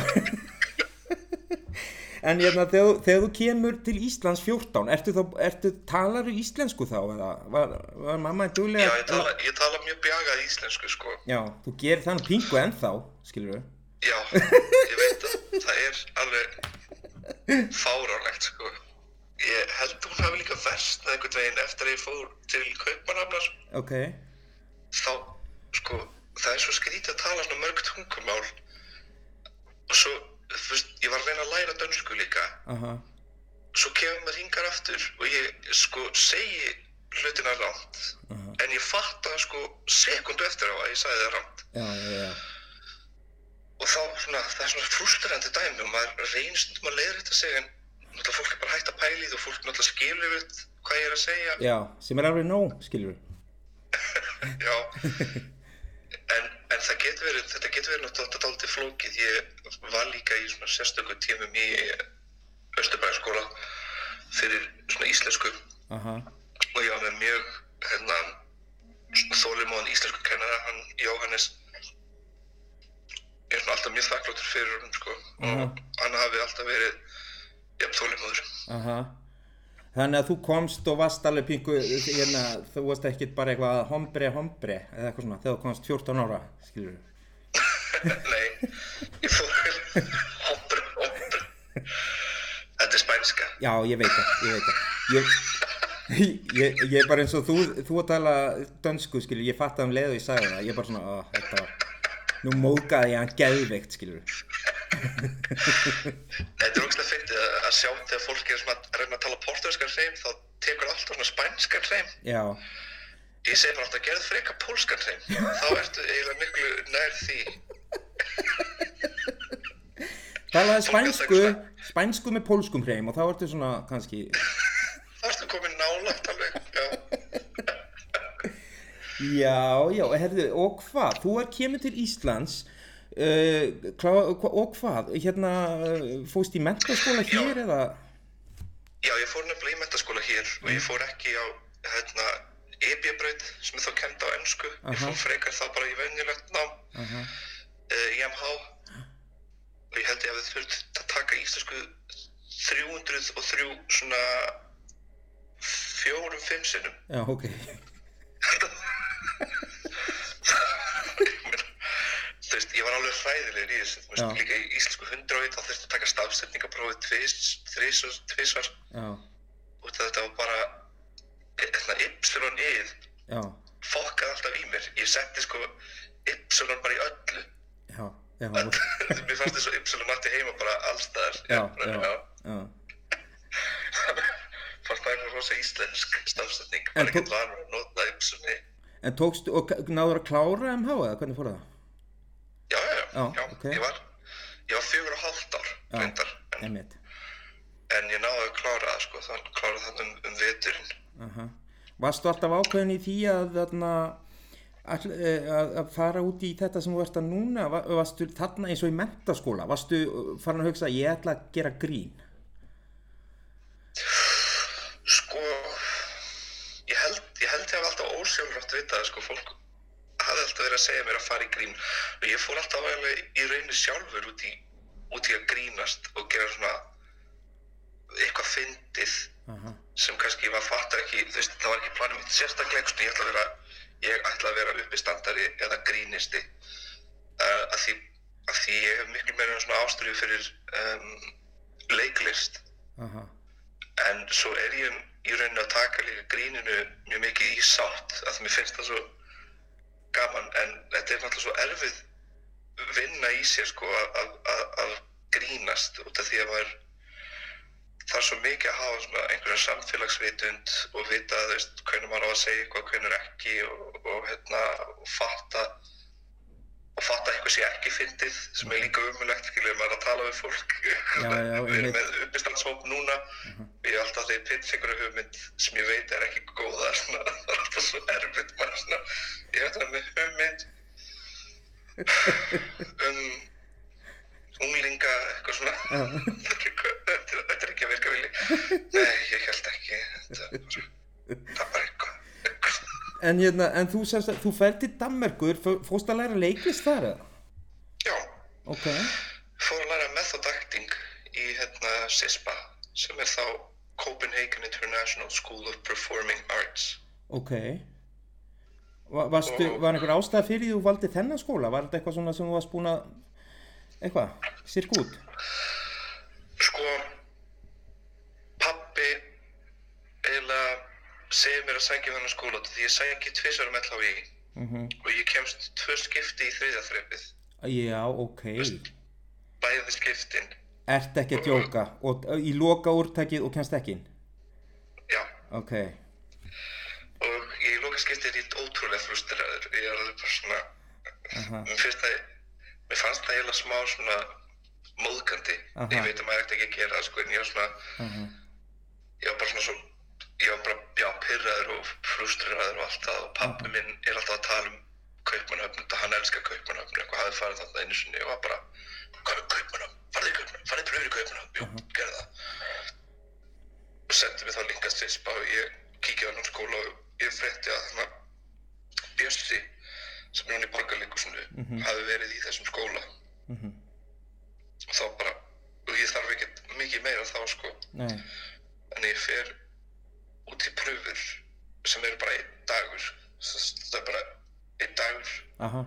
Speaker 1: En hérna, þegar, þú- þegar þú kemur til Íslands 14, ertu þá, ertu, talar þú íslensku þá eða? Var, var mamma en duglega?
Speaker 3: Já, ég tala, ég tala mjög bjagað íslensku, sko
Speaker 1: Já, þú gerir þannig pingu ennþá, skilur við?
Speaker 3: Já, ég veit að það er alveg fáránlegt, sko ég held hún hafi líka verst einhvern veginn eftir að ég fór til Kaupmannhafnar
Speaker 1: ok,
Speaker 3: þá, sko, það er svo skrítið að tala svona mörg tungumál og svo, þú veist, ég var að reyna að læra dönsku líka.
Speaker 1: Aha,
Speaker 3: svo kemur maður hingar aftur og ég, sko, segi hlutina rámt
Speaker 1: aha,
Speaker 3: en ég fatta sko sekundu eftir á að ég sagði það rámt.
Speaker 1: Já, já, já,
Speaker 3: og þá svona, það er svona frustrandi dæmi og maður reynir stundum að leiða þetta sig en náttúrulega fólk er bara hægt að pæli því og fólk náttúrulega skilur við hvað ég er að segja.
Speaker 1: Já, sem er alveg nóg, skilur við. *laughs*
Speaker 3: Já, en, en það getur verið, þetta getur verið náttúrulega dálítið flókið. Ég var líka í svona sérstöku tímum í Östurbæðarskóla fyrir svona íslensku
Speaker 1: Aha,
Speaker 3: og ég var með mjög, hérna, þólimóðan íslensku kennara, hann Jóhannes. Ég er svona alltaf mjög þakkláttur fyrir hann, sko,
Speaker 1: Mhm.
Speaker 3: og hann hafi alltaf verið jafn þólimóður.
Speaker 1: aha. Þannig að þú komst og varst alveg pingu, hérna, þú varst ekkit bara eitthvað hombre, hombre, eða eitthvað svona, þegar þú komst 14 ára, skilur við. *laughs*
Speaker 3: Nei, ég fór hoppur, hoppur. Þetta er spænska.
Speaker 1: Já, ég veit það, ég veit það. Ég, ég, ég er bara eins og þú, þú að tala dönsku, skilur, ég fatt að um leið og ég sagði það, ég er bara svona, þetta var, nú móðgæði ég hann geðveikt, skilur.
Speaker 3: Þetta er fyndið að að sjá þegar fólk er svona að reyna að tala portugalskan hreim þá tekur alltaf svona spænskan hreim.
Speaker 1: Já,
Speaker 3: Ég segi bara alltaf gerð freka pólskan hreim. Þá ertu eiginlega miklu nær því.
Speaker 1: talaði spænsku, spænsku með pólskum hreim og þá ertu svona, kannski,
Speaker 3: Þá ertu komin nálægt alveg. Já.
Speaker 1: já, já, herðu, og hvað, þú er kemur til Íslands, uh, klá, og hvað, hérna, uh, fóst í mentaskóla hér eða,
Speaker 3: Já, ég fór nefnilega í mentaskóla hér og ég fór ekki á hérna, EB-braut sem þá kend á ennsku. Ég
Speaker 1: Aha.
Speaker 3: fór frekar þá bara í venjulegt nám. uh, í MH og ég held ég hefði þurft að taka íslensku 303 svona fjórum, fimm sinnum
Speaker 1: já, ok,
Speaker 3: þú veist, ég var alveg hræðilegur í þessu þú
Speaker 1: Já.
Speaker 3: veist, líka í íslensku 101 þá þurfti að taka stafsetningaprófið tvis, þrisvar, tvisvar.
Speaker 1: Já,
Speaker 3: og þetta var bara hérna, y-ið
Speaker 1: já,
Speaker 3: fokkaði alltaf í mér. Ég setti sko y bara í öllu.
Speaker 1: Já, já, *laughs*
Speaker 3: mér fannst þess að y nætti heima bara allstaðar
Speaker 1: já,
Speaker 3: bara,
Speaker 1: já, já. *laughs*
Speaker 3: fannst það eitthvað rosa íslensk stafsetning
Speaker 1: En
Speaker 3: bara ekkert vanur að nota ipsumi
Speaker 1: En tókstu, og náður að klára MH eða hvernig fór það?
Speaker 3: já, já, já,
Speaker 1: Já,
Speaker 3: já
Speaker 1: ok.
Speaker 3: ég var ég var fjögur og hálft ár reyndar en, en ég náði að klára það sko þannig klára það um, um veturinn
Speaker 1: Aha. Varstu alltaf ákveðin í því að, þarna, eh, að, að fara út í þetta sem þú ert að núna? Va- Varstu þarna eins og í mentaskóla? Varstu uh, farin að hugsa að ég ætla að gera grín?
Speaker 3: Sko ég held ég held ég hef alltaf ósjálfrátt vitað sko fólk hafði alltaf verið að segja mér að fara í grín og ég fór alltaf alveg í rauninni sjálfur út í út í að grínast og gera svona eitthvað fyndið
Speaker 1: Aha.
Speaker 3: sem kannski maður fattar ekki, þú veist, það var ekki planið mitt sérstaklega, veginn, ég ætla að vera, ég ætla að vera uppistandari eða grínisti uh, að, því, að því ég hef miklu meira svona ástriðu fyrir um, leiklist
Speaker 1: Aha.
Speaker 3: En svo er ég í rauninni að taka líka gríninu mjög mikið í sátt að mér finnst það svo gaman. En þetta er náttúrulega svo erfið vinna í sér sko að, að, að, grínast út af því að maður það er svo mikið að hafa svona einhverja samfélagsvitund og vita þú veist hvernig maður á að segja eitthvað, hvernig ekki og, og hérna og fatta og fatta eitthvað sé ekki fyndið sem er líka umulegt skilur maður er að tala við fólk.
Speaker 1: Já, já, *laughs*
Speaker 3: við erum með uppistandsvóp núna. Ég er alltaf þegar pitt einhverju hugmynd sem ég veit er ekki góða *laughs* svona, það er alltaf svo erfitt maður svona, ég veit það með hugmynd *laughs* um unglinga eitthvað svona. Þetta er er- er ekki að virka vilji. Nei, ég held ekki þetta er bara- er eitthvað.
Speaker 1: En, hérna, en þú, semst, þú fer til Danmerkur, fó- fórst að læra leiklist þar eða?
Speaker 3: já,
Speaker 1: Ok,
Speaker 3: fór að læra method acting í hérna SISPA sem er þá Copenhagen International School of Performing Arts
Speaker 1: ok. Va, varstu, var einhver ástæða fyrir því þú valdi þennan skóla? Var þetta eitthvað svona sem þú varst búin að, eitthvað, sirk út?
Speaker 3: sko pappi segir mér að sækja þennan skóla því ég sæki tvisar um LHI
Speaker 1: mhm.
Speaker 3: og ég kemst tvö skipti í þriðja þreppið.
Speaker 1: Já, ok.
Speaker 3: Bæði skiptin.
Speaker 1: Ert ekki að djóka og uh, í loka úrtækið og kennst ekki?
Speaker 3: Já,
Speaker 1: Ok.
Speaker 3: og í loka skipti er ég ótrúlega frustraður. Ég er alveg bara svona,
Speaker 1: Aha.
Speaker 3: mér finnst það, mér fannst það eiginlega smá svona móðgandi.
Speaker 1: Aha.
Speaker 3: Ég veit að maður ætti ekki að gera það sko, en ég var svona,
Speaker 1: Aha.
Speaker 3: ég var bara svona svo, ég var bara, já, pyrraður og frustraður og allt það og pappi minn er alltaf að tala um kaupmannöfn, þetta hann elskar kaupmannöfn, eitthvað hafði farið þarna einu sinni og var bara, hvað er kaupmannöfn, farið í kaupmannöfn, farið pröfur í kaupmannöfn, jú, gerði það. Og sendi mig þá linkast svispa og ég kíkja á hann skóla og ég frétti að þannig Bjössi, sem er hann í borgarleikusinu, hafi verið í þessum skóla.
Speaker 1: Mhm.
Speaker 3: Og þá bara, og ég þarf ekkert mikið meira þá sko,
Speaker 1: Nei.
Speaker 3: en ég fer út í pröfur sem eru bara einn dagur það er bara einn dagur
Speaker 1: Aha.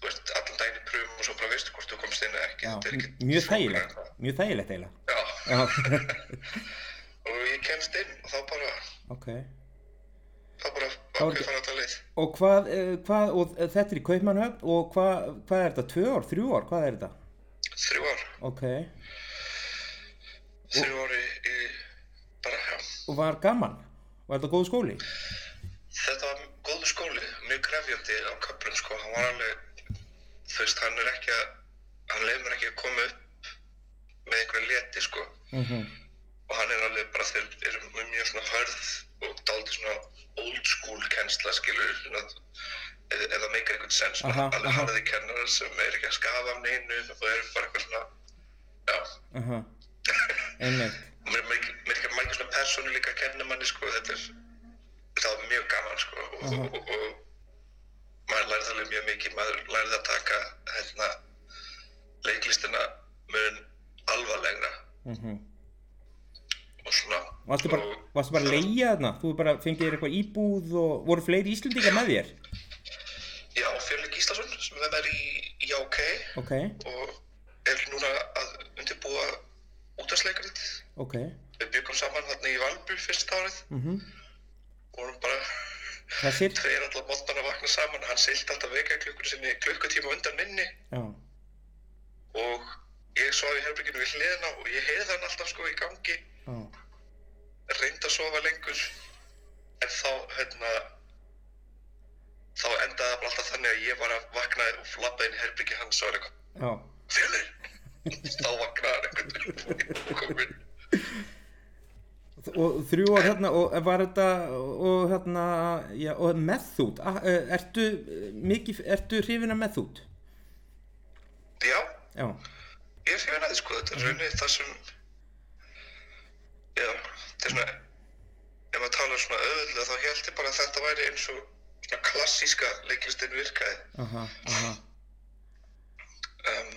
Speaker 3: þú veist, allan daginn í pröfum og svo bara veistu hvort þú komst inn eða ekki
Speaker 1: Já.
Speaker 3: Er
Speaker 1: Mjög þægilegt. Mjög þægilegt eiginlega. *laughs*
Speaker 3: og ég kemst inn og þá bara
Speaker 1: ok.
Speaker 3: þá bara
Speaker 1: ekki-
Speaker 3: fara þetta leið
Speaker 1: Og hvað, uh, hvað, og þetta er í Kaupmannhöfn og hvað, hvað er þetta? Tvö ár, þrjú ár, hvað er þetta?
Speaker 3: þrjú ár,
Speaker 1: Ok.
Speaker 3: þrjú ár í, í bara, já
Speaker 1: Og var gaman? Var þetta góð skóli?
Speaker 3: þetta var góðu skóli, mjög krefjandi á köflum sko, hann var alveg þú veist, hann er ekki að hann leið mér ekki að koma upp með einhverja leti sko
Speaker 1: Mhm.
Speaker 3: og hann er alveg bara þeir eru með mjög svona hörð og dálítið svona old school kennsla skilur svona, eða, meikar einhvern sens svona
Speaker 1: Aha,
Speaker 3: alveg
Speaker 1: aha.
Speaker 3: harði kennarar sem er ekki að skafa af neinu og eru bara eitthvað svona já,
Speaker 1: Aha. *laughs* Einmitt.
Speaker 3: Mér ekki margir svona persónu líka að kenna manni sko þetta er það var mjög gaman sko og,
Speaker 1: Aha.
Speaker 3: og, og, og maður lærði alveg mjög mikið maður lærði að taka hérna leiklistina mun alvarlegra
Speaker 1: Mhm.
Speaker 3: og svona
Speaker 1: Varstu bara, varstu bara að leigja þarna? Þú bara fengið þér eitthvað íbúð og voru fleiri Íslendingar með þér?
Speaker 3: Já, Fjörli Gíslason sem er með í, í OK
Speaker 1: Ok,
Speaker 3: og er núna að undirbúa útastleikarið.
Speaker 1: Ok.
Speaker 3: Við byggum saman þarna í Valbu fyrsta árið
Speaker 1: Mhm.
Speaker 3: og vorum bara *laughs* tveir allar móttan að vakna saman. Hann sildi alltaf vekjaklukkur sinni klukkutíma undan minni
Speaker 1: Já.
Speaker 3: og ég svaf í herbygginu við hliðina og ég heyrði hann alltaf sko í gangi,
Speaker 1: Já.
Speaker 3: reyndi að sofa lengur en þá, hérna, þá endaði það bara alltaf þannig að ég var að vakna og flappa inn í herbyggi hans og var eitthvað. Fjörður! *laughs* Þá vaknaði hann veginn og kom inn.
Speaker 1: Og þrjú ár hérna, og var þetta, og hérna, já, og methút, ertu eh, mikið, ertu hrifin af methút?
Speaker 3: Já,
Speaker 1: Já.
Speaker 3: ég er hrifin að því sko, þetta er rauninni það sem, já, þetta er svona, ef maður talar svona auðvitað þá held ég bara að þetta væri eins og svona klassíska leiklistin virkaði.
Speaker 1: Aha, aha.
Speaker 3: Um,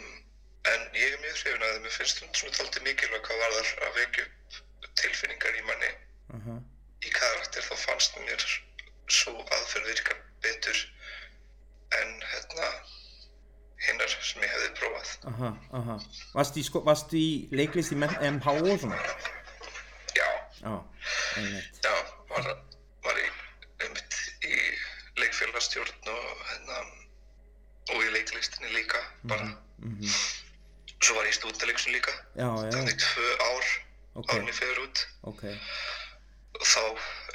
Speaker 3: en mjög hrifin að því, mér finnst þetta svona tóltið mikilvæg hvað varðar að vekja upp tilfinningar í manni
Speaker 1: Aha.
Speaker 3: í karakter, þá fannst mér svo aðferð virka betur en hérna hinnar sem ég hefði prófað.
Speaker 1: Aha, aha. Varstu í, sko, varstu í leiklist í MH og svona?
Speaker 3: Já,
Speaker 1: einmitt.
Speaker 3: Já, var, var í, einmitt í leikfélagstjórn og, hérna, og í leiklistinni líka bara.
Speaker 1: Mhm.
Speaker 3: Svo var ég í stúdaleiksun líka,
Speaker 1: Já, já,
Speaker 3: þannig tvö ár
Speaker 1: Ok.
Speaker 3: árni fyrir út.
Speaker 1: ok.
Speaker 3: Og þá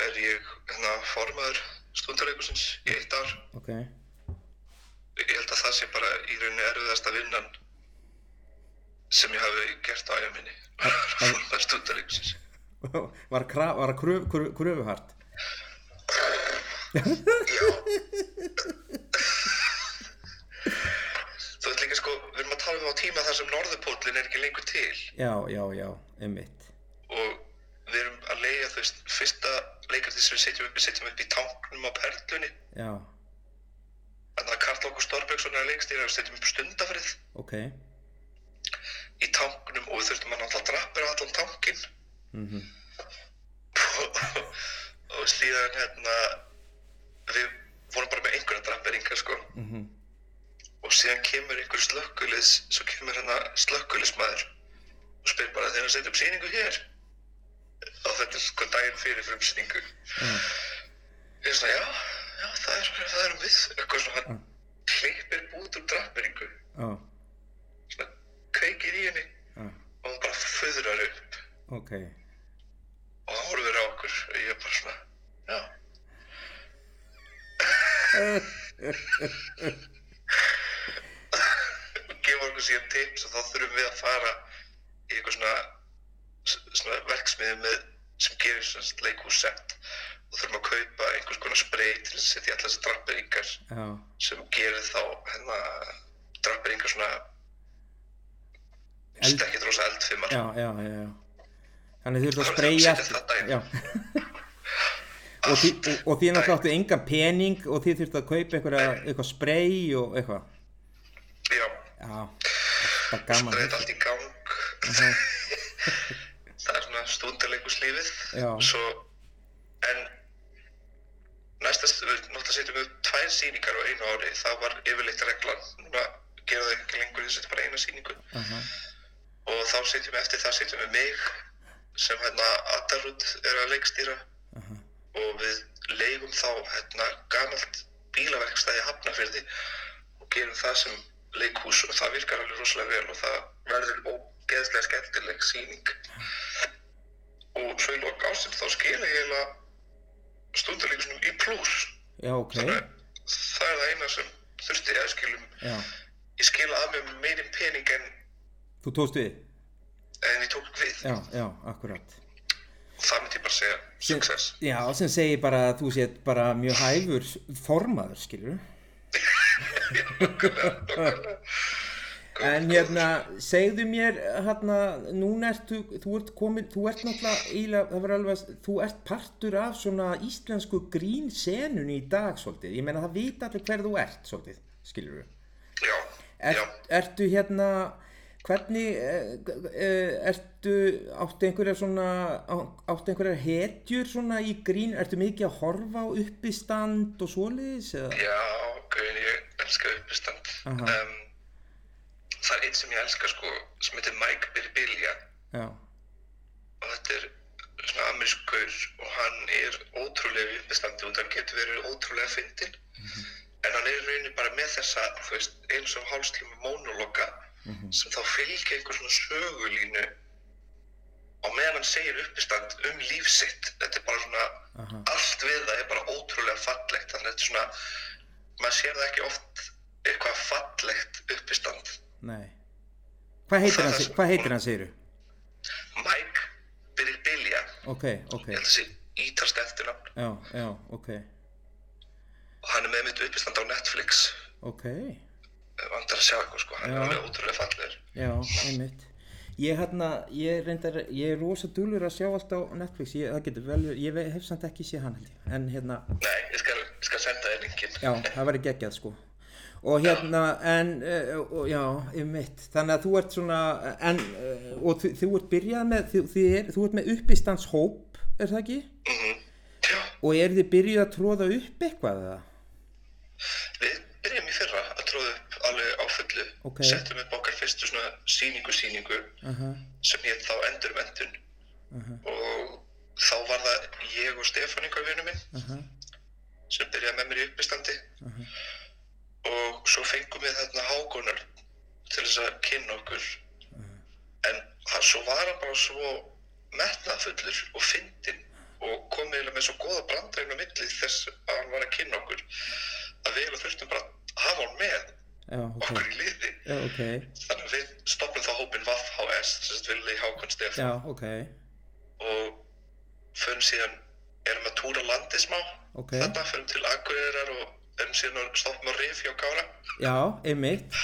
Speaker 3: er ég hérna, formaður stúdaleikusins í eitt ár.
Speaker 1: Ok.
Speaker 3: Ég held að það sé bara í rauninni erfiðasta vinnan sem ég hafi gert á æja minni. *laughs* Formaður stúdaleikusins. *laughs*
Speaker 1: Var, kraf, var að kröf, kröf, kröfuhart?
Speaker 3: Já. *laughs* við erum að tala um á tíma þar sem norðupóllin er ekki lengur til
Speaker 1: Já, já, já, einmitt.
Speaker 3: og við erum að leiða þú veist, fyrsta leikartið sem við setjum upp, við setjum upp í tanknum á perlunni
Speaker 1: Já,
Speaker 3: þannig að Karl Ágúst Stórbergsson er að leikstýra og setjum upp stundafrið
Speaker 1: ok.
Speaker 3: í tanknum og við þurftum að náttúrulega drappera allan tankin
Speaker 1: Mhm. *laughs*
Speaker 3: og síðan hérna við vorum bara með einhverja drapperingar sko
Speaker 1: Mhm.
Speaker 3: og síðan kemur einhver slökkulis svo kemur hérna slökkulismæður og spyr bara þegar við setjum sýningu hér? Og þetta er sko daginn fyrir frumsýningu.
Speaker 1: Já.
Speaker 3: ég sagði, já, já, það er, það erum við, eitthvað svona, hann klippir út úr drapperingu,
Speaker 1: Já,
Speaker 3: svona, kveikir í henni
Speaker 1: já,
Speaker 3: og hún bara föðrar upp.
Speaker 1: Ok.
Speaker 3: og horfir á okkur og ég er bara svona, já. *laughs* *laughs* okkur síðan tips og þá þurfum við að fara í eitthvað svona, svona verksmiði með, sem gerir svona leikhússett og þurfum að kaupa einhvers konar spray til að setja í allar þessar drapperingar
Speaker 1: Já,
Speaker 3: sem gerir þá hérna drapperingar svona
Speaker 1: Eld-
Speaker 3: stekkið rosa eldfimar
Speaker 1: já, já, já, já. Þannig þurftu að
Speaker 3: Þá
Speaker 1: spreyja. Já. *laughs* og, því náttúrulega áttu engan pening og þið þurftu að kaupa einhverja, eitthvað spray og eitthvað. Það
Speaker 3: reynd allt í gang.
Speaker 1: Mhm. *laughs*
Speaker 3: það er svona stundarleikurslífið.
Speaker 1: Já.
Speaker 3: svo en næsta, náttúrulega setjum við tvær sýningar á einu ári, það var yfirleitt reglan, núna gera það ekki lengur, þið setjum bara eina sýningu.
Speaker 1: Aha,
Speaker 3: og þá setjum við eftir það setjum við mig sem hérna Adarud er að leikstýra.
Speaker 1: Aha,
Speaker 3: og við leigum þá hérna gamalt bílaverkstæði Hafnafyrði og gerum það sem leikhús og það virkar alveg rosalega vel og það verður ógeðslega skemmtileg sýning og svo í lok ásinn þá skila ég eiginlega stundarleikusnum í pluss
Speaker 1: já, ok,
Speaker 3: það er það eina sem þurfti að skilum
Speaker 1: já.
Speaker 3: ég skila að mér meirinn pening en,
Speaker 1: Þú tókst við?
Speaker 3: en ég tók við
Speaker 1: Já, já, akkurat.
Speaker 3: það myndi ég bara segja success
Speaker 1: Já, sem segir bara að þú sétt bara mjög hæfur formaður, skilur En hérna, segðu mér, hérna, núna ertu, þú ert komin, þú ert náttúrulega, alveg, þú ert partur af svona íslensku grínsenunni í dag, svolítið. Ég meina, það vita allir hver þú ert, svolítið, skilur við.
Speaker 3: já,
Speaker 1: Er,
Speaker 3: já
Speaker 1: ertu hérna, hvernig, eh, eh, ertu, áttu einhverjar svona, á- áttu einhverjar hetjur svona í grín, ertu mikið að horfa á uppistand og svoleiðis, eða?
Speaker 3: Já, gauðin, ég elska uppistand. Um, það er einn sem ég elska sko, sem heitir Mike Birbilja
Speaker 1: Já,
Speaker 3: og þetta er svona amerískur og hann er ótrúlega uppistandi og hann getur verið ótrúlega fyndinn. En hann er í rauninni bara með þessa, þú veist, eins og hálslíma monologa sem þá fylgja einhver svona sögulínu og meðan hann segir uppistand um líf sitt. Þetta er bara svona,
Speaker 1: aha,
Speaker 3: allt við það er bara ótrúlega fallegt. Þannig að þetta er svona maður sér það ekki oft eitthvað fallegt uppistand.
Speaker 1: Nei. Hvað heitir
Speaker 3: það
Speaker 1: hann, hvað heitir hann, segiru?
Speaker 3: Mike Birbilja
Speaker 1: Ok, ok,
Speaker 3: ég held að sé ítalst eftirnafn.
Speaker 1: Já, já, ok,
Speaker 3: og hann er með mitt uppistand á Netflix.
Speaker 1: Ok,
Speaker 3: að sjá eitthvað sko hann
Speaker 1: Já.
Speaker 3: er alveg ótrúlega fallegur
Speaker 1: já, einmitt. Ég hérna, ég reyndar, ég er rosa dúlur að sjá allt á Netflix, ég, það getur vel, ég ve- hef samt ekki séð hann held ég, en hérna,
Speaker 3: nei, ég skal, ég skal senda þér linkin
Speaker 1: já, það væri geggjað sko. Og hérna, en, uh, og, já, einmitt, þannig að þú ert svona, en, uh, og þú, þú ert byrjað með, þú, þið er, þú ert með uppistandshóp, er það ekki?
Speaker 3: Mhm. já,
Speaker 1: Og er þið byrjuð að tróða upp eitthvað eða?
Speaker 3: við byrjum í fyrra að tróða upp alveg á fullu
Speaker 1: Ok.
Speaker 3: settum upp okkar fyrstu svona sýningu sýningu
Speaker 1: Aha,
Speaker 3: sem hétt þá endurvendun
Speaker 1: aha,
Speaker 3: og þá var það ég og Stefán einhver vinnu minn
Speaker 1: aha,
Speaker 3: sem byrjaði með mér í uppistandi.
Speaker 1: Aha,
Speaker 3: og svo fengum við þarna hákonar til þess að kynna okkur. En það svo var hann bara svo metnaðfullur og fyndinn og kom eiginlega með svo góða brandræðin á milli þess að hann var að kynna okkur að við eiginlega þurftum bara að hafa hann með
Speaker 1: já, ok,
Speaker 3: okkur í liði.
Speaker 1: Já, ok,
Speaker 3: þannig að við stoppum þá hópin VAF-HS þess að villi Hákon Stefán.
Speaker 1: Já, ok,
Speaker 3: og förum síðan erum að túra landið smá. Þarna, förum til Akureyrar og erum síðan að stoppum á Rif hjá Kára.
Speaker 1: Já, einmitt,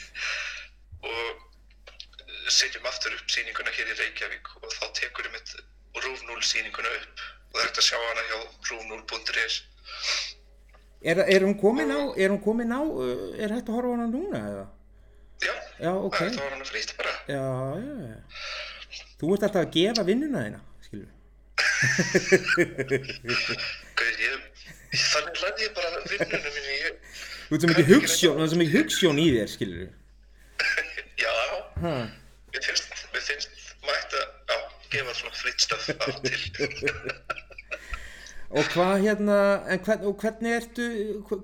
Speaker 1: *laughs*
Speaker 3: og setjum aftur upp sýninguna hér í Reykjavík og þá tekur við mitt Rúf 0 sýninguna upp. Og það er hægt að sjá hana hjá rúf0.is
Speaker 1: er, er hún komin á, er hún komin á, uh, er hægt að horfa á hana núna eða?
Speaker 3: Já,
Speaker 1: Já, ok,
Speaker 3: það var hana frýst bara.
Speaker 1: Já, já, já, þú ert alltaf að gefa vinnuna þína, skilur
Speaker 3: Gauð, ég, þannig lærði ég bara vinnunum minni ég,
Speaker 1: Þú ert svo mikið hugssjón, það er svo mikið hugssjón í þér, skilur
Speaker 3: Já,
Speaker 1: ha,
Speaker 3: mér finnst, mér finnst mætt að gefa svona frýtt af og til
Speaker 1: Og hvað hérna, hvern, og hvernig ertu,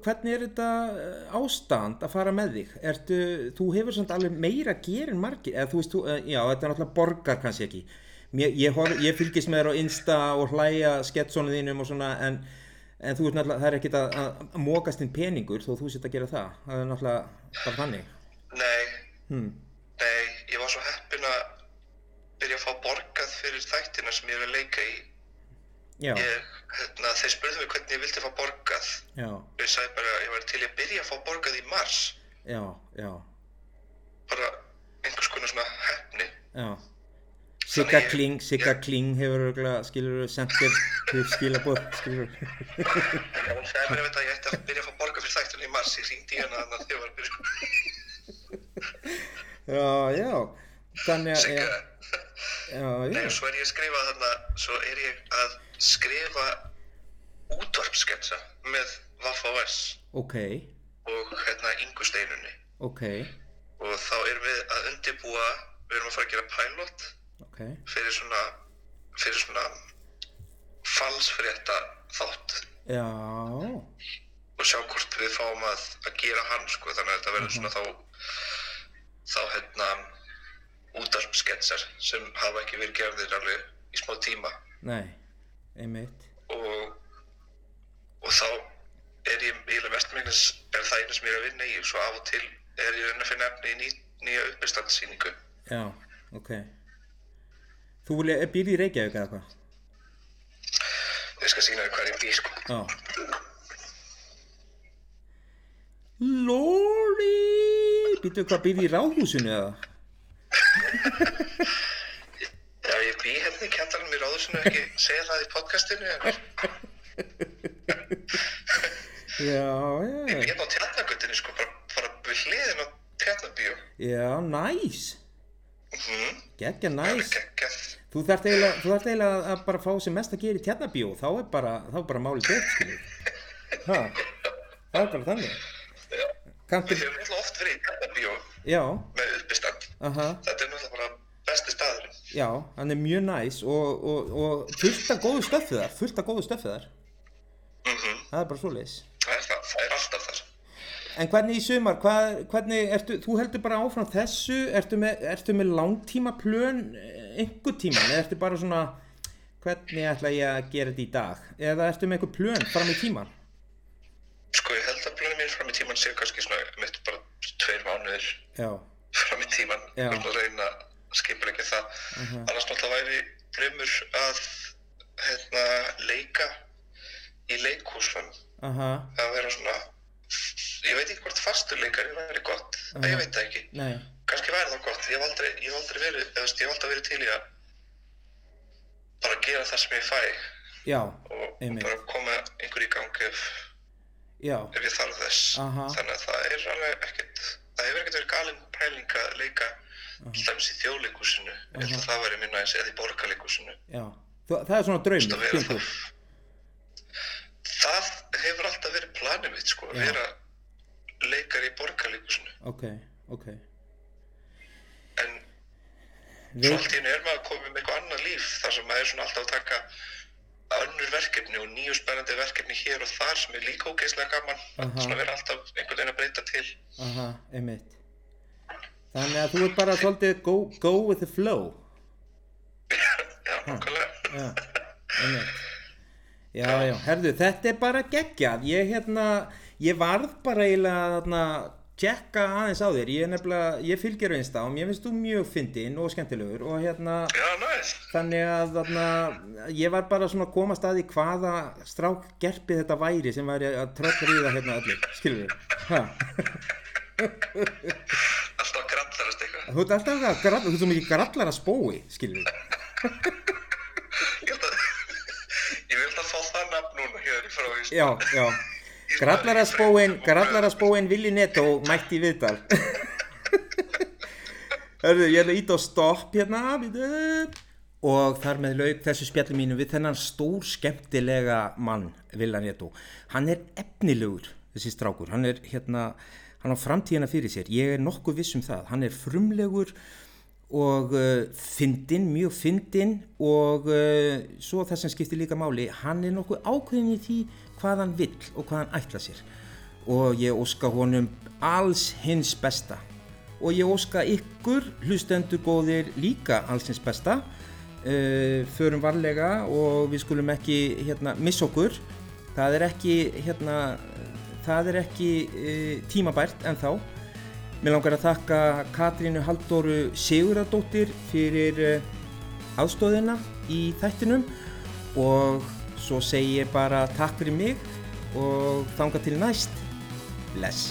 Speaker 1: hvernig er þetta eh, ástand að fara með þig? Ertu, þú hefur samt alveg meira að gera en margir, eða þú veist, þú, eh, já, þetta er náttúrulega borgar kannski ekki. Mér, ég, horf, ég fylgist með þér á Insta og hlæja sketsónu þínum og svona, en, en þú veist náttúrulega, það er ekkit að, að, mókast þinn peningur þó þú sitt að gera það. Það er náttúrulega bara þannig.
Speaker 3: Nei,
Speaker 1: Hmm.
Speaker 3: nei, ég var svo heppin að byrja að fá borgað fyrir þættina sem ég er að leika í. Ég, hérna, þeir spurðu mig hvernig ég vildi fá borgað.
Speaker 1: já,
Speaker 3: Ég sagði bara að ég var til að byrja að fá borgað í mars.
Speaker 1: já, já,
Speaker 3: Bara einhvers konar svona heppni.
Speaker 1: já. Sigga Kling, Sigga
Speaker 3: ég-
Speaker 1: Kling hefur skilur sendir skilabóð, skilur
Speaker 3: hún sagði mér að ég ætti að byrja að fá borgað fyrir þættina í mars. Ég hringdi í hana þannig að þau var að byrja.
Speaker 1: Já, já, þannig að,
Speaker 3: Sigga. Nei, og svo er ég að skrifa þarna, svo er ég að skrifa útvarpsketsa með Vaffa.S
Speaker 1: ok,
Speaker 3: og hérna Ingu Steinunni.
Speaker 1: ok,
Speaker 3: Og þá erum við að undirbúa, við erum að fara að gera pilot
Speaker 1: ok,
Speaker 3: fyrir svona, fyrir svona falsfrétta þátt.
Speaker 1: Já,
Speaker 3: og sjá hvort við fáum að, að gera hann sko, þannig að þetta verður svona þá, þá hérna útvarpsketsar sem hafa ekki verið gerðir alveg í smá tíma.
Speaker 1: nei, einmitt,
Speaker 3: og, og þá er ég eiginlega mestmengnis er það eina sem ég er að vinna í og svo af og til er ég að finna efni í ný, nýja uppistandsýningu
Speaker 1: já, ok. Þú býrði í Reykjavík eða hvað?
Speaker 3: ég skal sína þér hvað ég bý sko
Speaker 1: Já. Lóri, býtu hvað býrði í ráðhúsinu eða? *laughs* *laughs*
Speaker 3: já ég bý hérna í kjallarum í ráðusinu ekki segja það í podcastinu en
Speaker 1: Já,
Speaker 3: ég
Speaker 1: já,
Speaker 3: bý hérna á tjarnagöttinni sko bara, bara við hliðin á tjarnabíu
Speaker 1: já, næs,
Speaker 3: mhm.
Speaker 1: Geggja næs.
Speaker 3: geggjað
Speaker 1: Þú þarft eiginlega, að bara fá sem mest að gera í tjarnabíó, þá er bara, þá er bara málið dött, það er bara þannig. Kanntu,
Speaker 3: við höfum alltaf oft verið í tjarnabíu
Speaker 1: já,
Speaker 3: með uppistand
Speaker 1: aha,
Speaker 3: þetta er náttúrulega bara besti staðurinn
Speaker 1: já, hann er mjög næs og, og, og fullt af góðu stöffið þar, fullt af góðu stöffið þar.
Speaker 3: mhm
Speaker 1: Það er bara svoleiðis.
Speaker 3: það er það, það er alltaf þar
Speaker 1: En hvernig í sumar, hvað, hvernig, ertu, þú heldur bara áfram þessu, ertu með, ertu með langtíma plön einhver tíma, eða ertu bara svona, hvernig ætla ég að gera þetta í dag? Eða ertu með einhver plön fram í tíman?
Speaker 3: Sko, ég held að plönu mín fram í tíman sé kannski svona mitt bara tveir mánuðir
Speaker 1: Já,
Speaker 3: fram í tíman.
Speaker 1: Já.
Speaker 3: Ég vil að reyna að skipa ekki það. Annars náttúrulega væri draumur að hérna, leika í leikhúsum.
Speaker 1: aha,
Speaker 3: Að vera svona, ég veit ekki hvort fastur leikari væri gott. Uh Ég veit það ekki.
Speaker 1: nei,
Speaker 3: Kannski væri það gott. Ég hef aldrei, ég hef aldrei verið, ég hef aldrei verið til í að bara gera það sem ég fæ
Speaker 1: já,
Speaker 3: og, og bara koma einhver í gang ef, ef ég þarf þess þannig að það er alveg ekkert það hefur ekkert verið galin pæling að leika til dæmis í þjóðleikúsinu ég held að það væri minna eins eða í.
Speaker 1: Þú, það er svona þingur.
Speaker 3: það það hefur alltaf verið planið mitt sko, að vera leikar í borgarleikúsinu
Speaker 1: Ok, ok.
Speaker 3: en svo
Speaker 1: Veit,
Speaker 3: allt í hennu er maður að koma með eitthvað annað líf þar sem maður er svona alltaf að taka önnur verkefni og nýju spennandi verkefni hér og þar sem er líka ógeðslega gaman
Speaker 1: Aha.
Speaker 3: svona vera alltaf einhvern veginn að breyta til
Speaker 1: aha, einmitt. Þannig að þú ert bara svolítið go, go with the flow.
Speaker 3: já, nákvæmlega
Speaker 1: Já, einmitt. Já, já, herðu, þetta er bara geggjað. Ég, hérna, ég varð bara eiginlega, þarna, tjekka aðeins á þér. Ég er nefnilega, ég fylgir einsta og mér finnst þú mjög fyndinn og skemmtilegur og hérna,
Speaker 3: já, næst
Speaker 1: þannig að, þarna, ég var bara svona að koma að í hvaða strák gerpi þetta væri sem væri að tröllriða hérna allir, skilur við? Ha? *laughs*
Speaker 3: grallarast eitthvað
Speaker 1: Þú ert alltaf að gralla, þú ert svo mikið grallar að spói, skilur við?
Speaker 3: ég held að ég vil að fá það nafn núna hér í frá í
Speaker 1: Já, já. Grallaraspóin, grallaraspóin Willi Netto mætti viðtal. Hörðu, ég ætla að íta á stopp hérna. Og þar með lauk þessu spjalli mínu við þennan stór skemmtilega mann, Villa Netto. Hann er efnilegur, þessi strákur. Hann er hérna, hann á framtíðina fyrir sér. Ég er nokkuð viss um það. Hann er frumlegur og uh, fyndin, mjög fyndin og uh, svo það sem skiptir líka máli, hann er nokkuð ákveðin í því hvað hann vill og hvað hann ætla sér og ég óska honum alls hins besta og ég óska ykkur hlustendur góðir líka alls hins besta uh, förum varlega og við skulum ekki hérna, missa okkur það er ekki hérna, það er ekki uh, tímabært en þá Mér langar að þakka Katrínu Halldóru Siguradóttir fyrir uh, aðstóðina í þættinum og svo segi ég bara takk fyrir mig og þanga til næst. Bless.